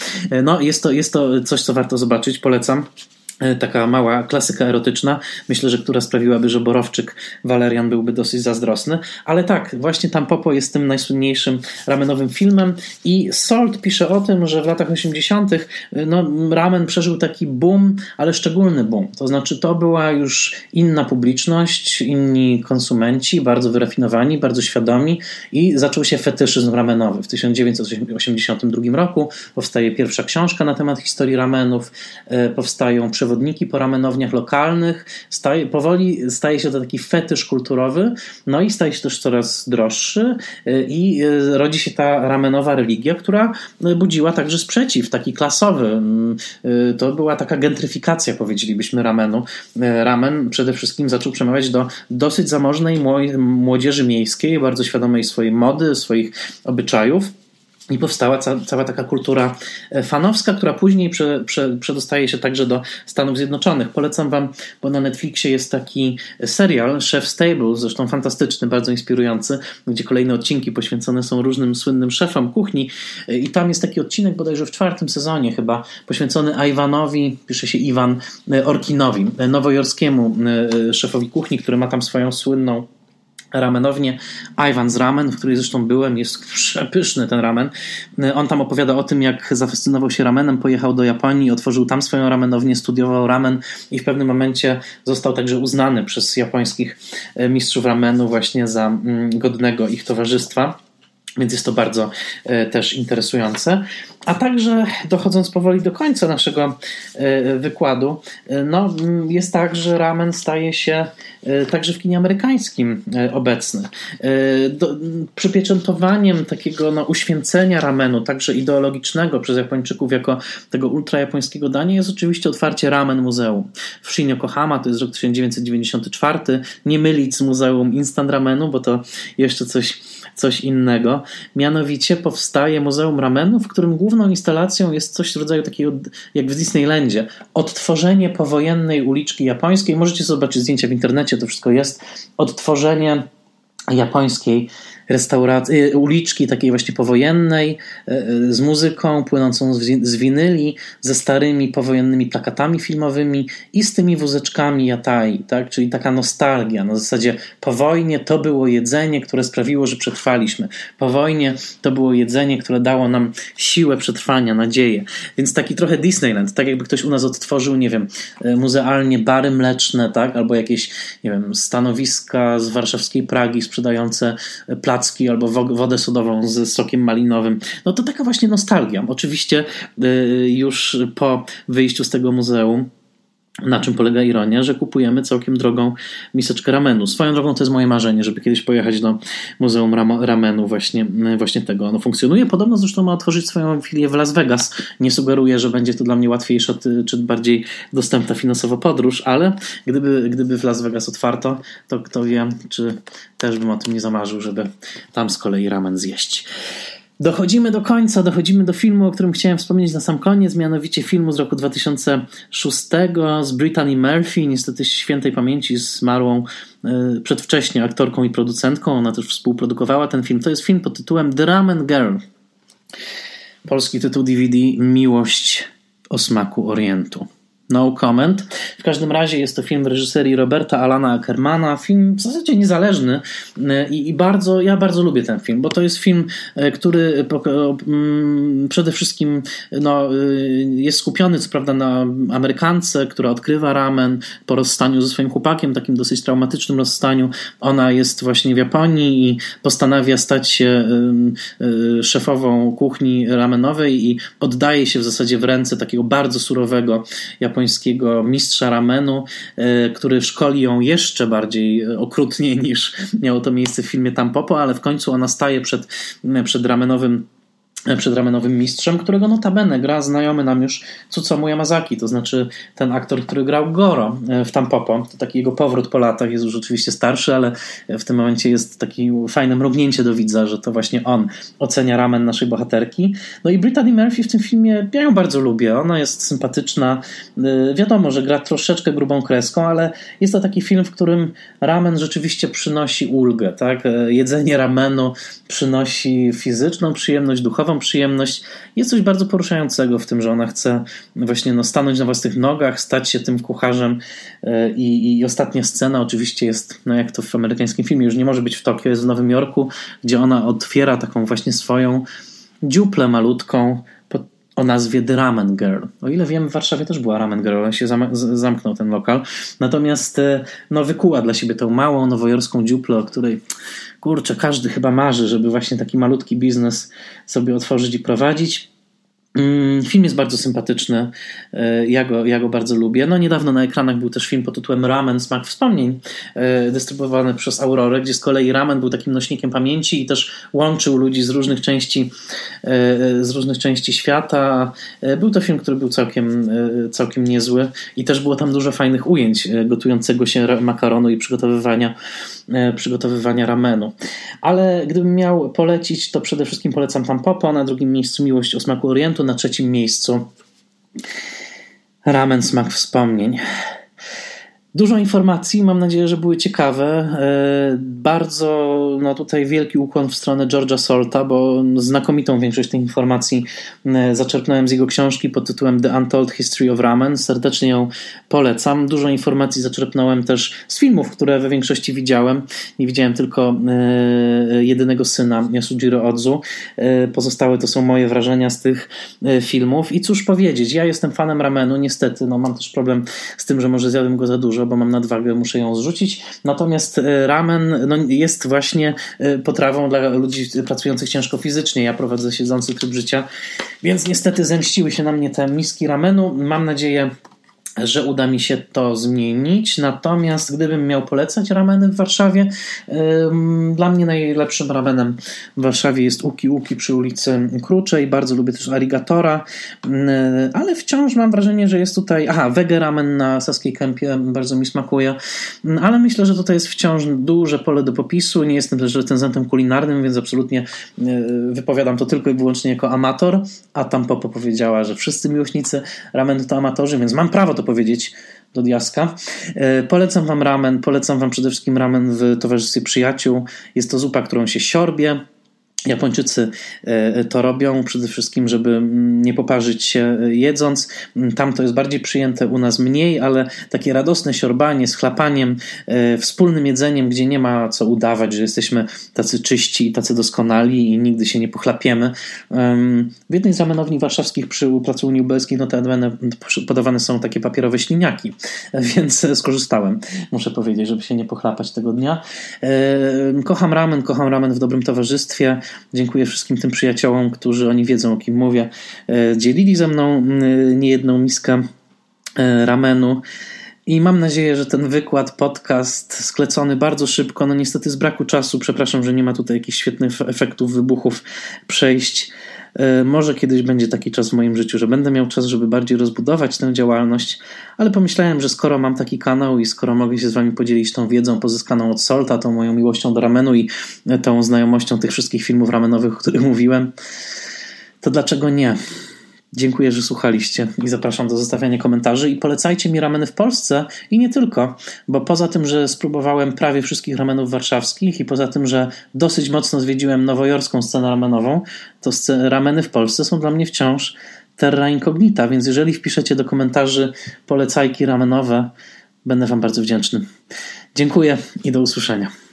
No, jest to, jest to coś, co warto zobaczyć, polecam. E, taka mała klasyka erotyczna, myślę, że która sprawiłaby, że Borowczyk Walerian byłby dosyć zazdrosny, ale tak, właśnie tam Popo jest tym najsłynniejszym ramenowym filmem i Salt pisze o tym, że w latach 80. E, no, ramen przeżył taki boom, ale szczególny boom, to znaczy to była już inna publiczność, inni konsumenci, bardzo wyrafinowani, bardzo świadomi i zaczął się fetyszyzm ramenowy. W 1982 roku powstaje pierwsza książka na temat historii ramenów, e, powstają przewodniki po ramenowniach lokalnych. Staje, powoli staje się to taki fetysz kulturowy, no i staje się też coraz droższy y, i y, rodzi się ta ramenowa religia, która budziła także sprzeciw, taki klasowy. Mm, y, to była taka gentryfikacja, powiedzielibyśmy, ramenu. Ramen przede wszystkim zaczął przemawiać do dosyć zamożnej młodzieży miejskiej, bardzo świadomej swojej mody, swoich obyczajów. I powstała ca cała taka kultura e, fanowska, która później prze, prze, przedostaje się także do Stanów Zjednoczonych. Polecam Wam, bo na Netflixie jest taki serial Chef Stable, zresztą fantastyczny, bardzo inspirujący, gdzie kolejne odcinki poświęcone są różnym słynnym szefom kuchni. E, I tam jest taki odcinek bodajże w czwartym sezonie chyba, poświęcony Iwanowi, pisze się Iwan e, Orkinowi, nowojorskiemu szefowi kuchni, który ma tam swoją słynną ramenownię Ivan's Ramen, w której zresztą byłem, jest przepyszny ten ramen. On tam opowiada o tym, jak zafascynował się ramenem, pojechał do Japonii, otworzył tam swoją ramenownię, studiował ramen i w pewnym momencie został także uznany przez japońskich e, mistrzów ramenu właśnie za mm, godnego ich towarzystwa. Więc jest to bardzo e, też interesujące. A także dochodząc powoli do końca naszego e, wykładu, e, no, jest tak, że ramen staje się także w kinie amerykańskim obecny. Przypieczętowaniem takiego no, uświęcenia ramenu, także ideologicznego przez Japończyków jako tego ultrajapońskiego dania jest oczywiście otwarcie Ramen Muzeum. W Shin Yokohama to jest rok 1994. Nie mylić z Muzeum Instant Ramenu, bo to jeszcze coś coś innego. Mianowicie powstaje Muzeum Ramenu, w którym główną instalacją jest coś w rodzaju takiego, jak w Disneylandzie, odtworzenie powojennej uliczki japońskiej. Możecie zobaczyć zdjęcia w internecie, to wszystko jest. Odtworzenie japońskiej restauracji, y, uliczki takiej właśnie powojennej, y, y, z muzyką płynącą z winyli, ze starymi powojennymi plakatami filmowymi i z tymi wózeczkami jatai, tak? czyli taka nostalgia. Na zasadzie po wojnie to było jedzenie, które sprawiło, że przetrwaliśmy. Po wojnie to było jedzenie, które dało nam siłę przetrwania, nadzieję. Więc taki trochę Disneyland, tak jakby ktoś u nas odtworzył, nie wiem, muzealnie bary mleczne, tak? albo jakieś, nie wiem, stanowiska z warszawskiej Pragi sprzedające placki albo wodę sodową z sokiem malinowym. No to taka właśnie nostalgia. Oczywiście y, już po wyjściu z tego muzeum na czym polega ironia, że kupujemy całkiem drogą miseczkę ramenu. Swoją drogą to jest moje marzenie, żeby kiedyś pojechać do Muzeum Ramenu właśnie, właśnie tego. Ono funkcjonuje. Podobno zresztą ma otworzyć swoją filię w Las Vegas. Nie sugeruję, że będzie to dla mnie łatwiejsza czy bardziej dostępna finansowo podróż, ale gdyby, gdyby w Las Vegas otwarto, to kto wie, czy też bym o tym nie zamarzył, żeby tam z kolei ramen zjeść. Dochodzimy do końca, dochodzimy do filmu, o którym chciałem wspomnieć na sam koniec, mianowicie filmu z roku 2006 z Brittany Murphy, niestety świętej pamięci zmarłą e, przedwcześnie aktorką i producentką. Ona też współprodukowała ten film. To jest film pod tytułem The Ramen Girl. Polski tytuł DVD Miłość o smaku Orientu. No comment. W każdym razie jest to film w reżyserii Roberta Alana Ackermana. Film w zasadzie niezależny e, i, i, bardzo, ja bardzo lubię ten film, bo to jest film, e, który mm, przede wszystkim no, jest skupiony co prawda na Amerykance, która odkrywa ramen po rozstaniu ze swoim chłopakiem, takim dosyć traumatycznym rozstaniu. Ona jest właśnie w Japonii i postanawia stać się szefową kuchni ramenowej i oddaje się w zasadzie w ręce takiego bardzo surowego japońskiego japońskiego mistrza ramenu, e, który szkoli ją jeszcze bardziej e, okrutnie niż miało to miejsce w filmie Tampopo, ale w końcu ona staje przed, przed ramenowym przed ramenowym mistrzem, którego notabene gra znajomy nam już Tsutomu Yamazaki, to znaczy ten aktor, który grał Goro e, w Tampopo. To taki jego powrót po latach, jest już oczywiście starszy, ale w tym momencie jest takie fajne mrugnięcie do widza, że to właśnie on ocenia ramen naszej bohaterki. No i Brittany Murphy w tym filmie, ja ją bardzo lubię, ona jest sympatyczna, e, wiadomo, że gra troszeczkę grubą kreską, ale jest to taki film, w którym ramen rzeczywiście przynosi ulgę, tak? E, jedzenie ramenu przynosi fizyczną przyjemność, duchową przyjemność. Jest coś bardzo poruszającego w tym, że ona chce właśnie no, stanąć na własnych nogach, stać się tym kucharzem e, i, i ostatnia scena oczywiście jest, no jak to w amerykańskim filmie, już nie może być w Tokio, jest w Nowym Jorku, gdzie ona otwiera taką właśnie swoją dziuplę malutką, o nazwie The Ramen Girl. O ile wiem, w Warszawie też była Ramen Girl, ale się zamknął ten lokal. Natomiast e, no, wykuła dla siebie tą małą, nowojorską dziuplę, o której kurczę, każdy chyba marzy, żeby właśnie taki malutki biznes sobie otworzyć i prowadzić. Mm, film jest bardzo sympatyczny, e, ja go, ja go bardzo lubię. No niedawno na ekranach był też film pod tytułem Ramen Smak Wspomnień, e, dystrybuowany przez Aurorę, gdzie z kolei ramen był takim nośnikiem pamięci i też łączył ludzi z różnych części, e, z różnych części świata. Był to film, który był całkiem, całkiem niezły i też było tam dużo fajnych ujęć gotującego się makaronu i przygotowywania, przygotowywania ramenu. Ale gdybym miał polecić, to przede wszystkim polecam tam Popo, na drugim miejscu Miłość o smaku Orientu, na trzecim miejscu ramen smak wspomnień. Dużo informacji, mam nadzieję, że były ciekawe. E, bardzo no tutaj wielki ukłon w stronę George'a Solta, bo znakomitą większość tych informacji e, zaczerpnąłem z jego książki pod tytułem The Untold History of Ramen. Serdecznie ją polecam. Dużo informacji zaczerpnąłem też z filmów, które we większości widziałem. Nie widziałem tylko e, jedynego syna Yasujiro Odzu. Pozostałe to są moje wrażenia z tych filmów. I cóż powiedzieć, ja jestem fanem ramenu, niestety, no mam też problem z tym, że może zjadłem go za dużo, bo mam nadwagę, muszę ją zrzucić. Natomiast e, ramen no, jest właśnie e, potrawą dla ludzi pracujących ciężko fizycznie. Ja prowadzę siedzący tryb życia, więc niestety zemściły się na mnie te miski ramenu. Mam nadzieję, że uda mi się to zmienić. Natomiast gdybym miał polecać rameny w Warszawie, dla mnie najlepszym ramenem w Warszawie jest Uki Uki przy ulicy Kruczej. Bardzo lubię też Arigatora, ale wciąż mam wrażenie, że jest tutaj. Aha, Wege Ramen na Saskiej Kępie bardzo mi smakuje, ale myślę, że tutaj jest wciąż duże pole do popisu. Nie jestem też recenzentem kulinarnym, więc absolutnie e, wypowiadam to tylko i wyłącznie jako amator. A tam Popo powiedziała, że wszyscy miłośnicy ramenu to amatorzy, więc mam prawo to powiedzieć do diaska. E, polecam Wam ramen, polecam Wam przede wszystkim ramen w towarzystwie przyjaciół. Jest to zupa, którą się siorbie, Japończycy e, to robią przede wszystkim, żeby mm, nie poparzyć się e, jedząc. Mm, tam to jest bardziej przyjęte, u nas mniej, ale takie radosne siorbanie z chlapaniem, e, wspólnym jedzeniem, gdzie nie ma co udawać, że jesteśmy tacy czyści i tacy doskonali i nigdy się nie pochlapiemy. W jednej z ramenowni warszawskich przy Placu Unii Lubelskiej notabene podawane są takie papierowe śliniaki, więc skorzystałem, muszę powiedzieć, żeby się nie pochlapać tego dnia. Kocham ramen, kocham ramen w dobrym towarzystwie. Dziękuję wszystkim tym przyjaciołom, którzy oni wiedzą, o kim mówię. E, dzielili ze mną niejedną miskę e, ramenu. I mam nadzieję, że ten wykład, podcast sklecony bardzo szybko, no niestety z braku czasu, przepraszam, że nie ma tutaj jakichś świetnych efektów, wybuchów, przejść. E, może kiedyś będzie taki czas w moim życiu, że będę miał czas, żeby bardziej rozbudować tę działalność, ale pomyślałem, że skoro mam taki kanał i skoro mogę się z Wami podzielić tą wiedzą pozyskaną od Solta, tą moją miłością do ramenu i tą znajomością tych wszystkich filmów ramenowych, o których mówiłem, to dlaczego nie? Dziękuję, że słuchaliście i zapraszam do zostawiania komentarzy i polecajcie mi rameny w Polsce i nie tylko, bo poza tym, że spróbowałem prawie wszystkich ramenów warszawskich i poza tym, że dosyć mocno zwiedziłem nowojorską scenę ramenową, to rameny w Polsce są dla mnie wciąż terra incognita, więc jeżeli wpiszecie do komentarzy polecajki ramenowe, będę Wam bardzo wdzięczny. Dziękuję i do usłyszenia.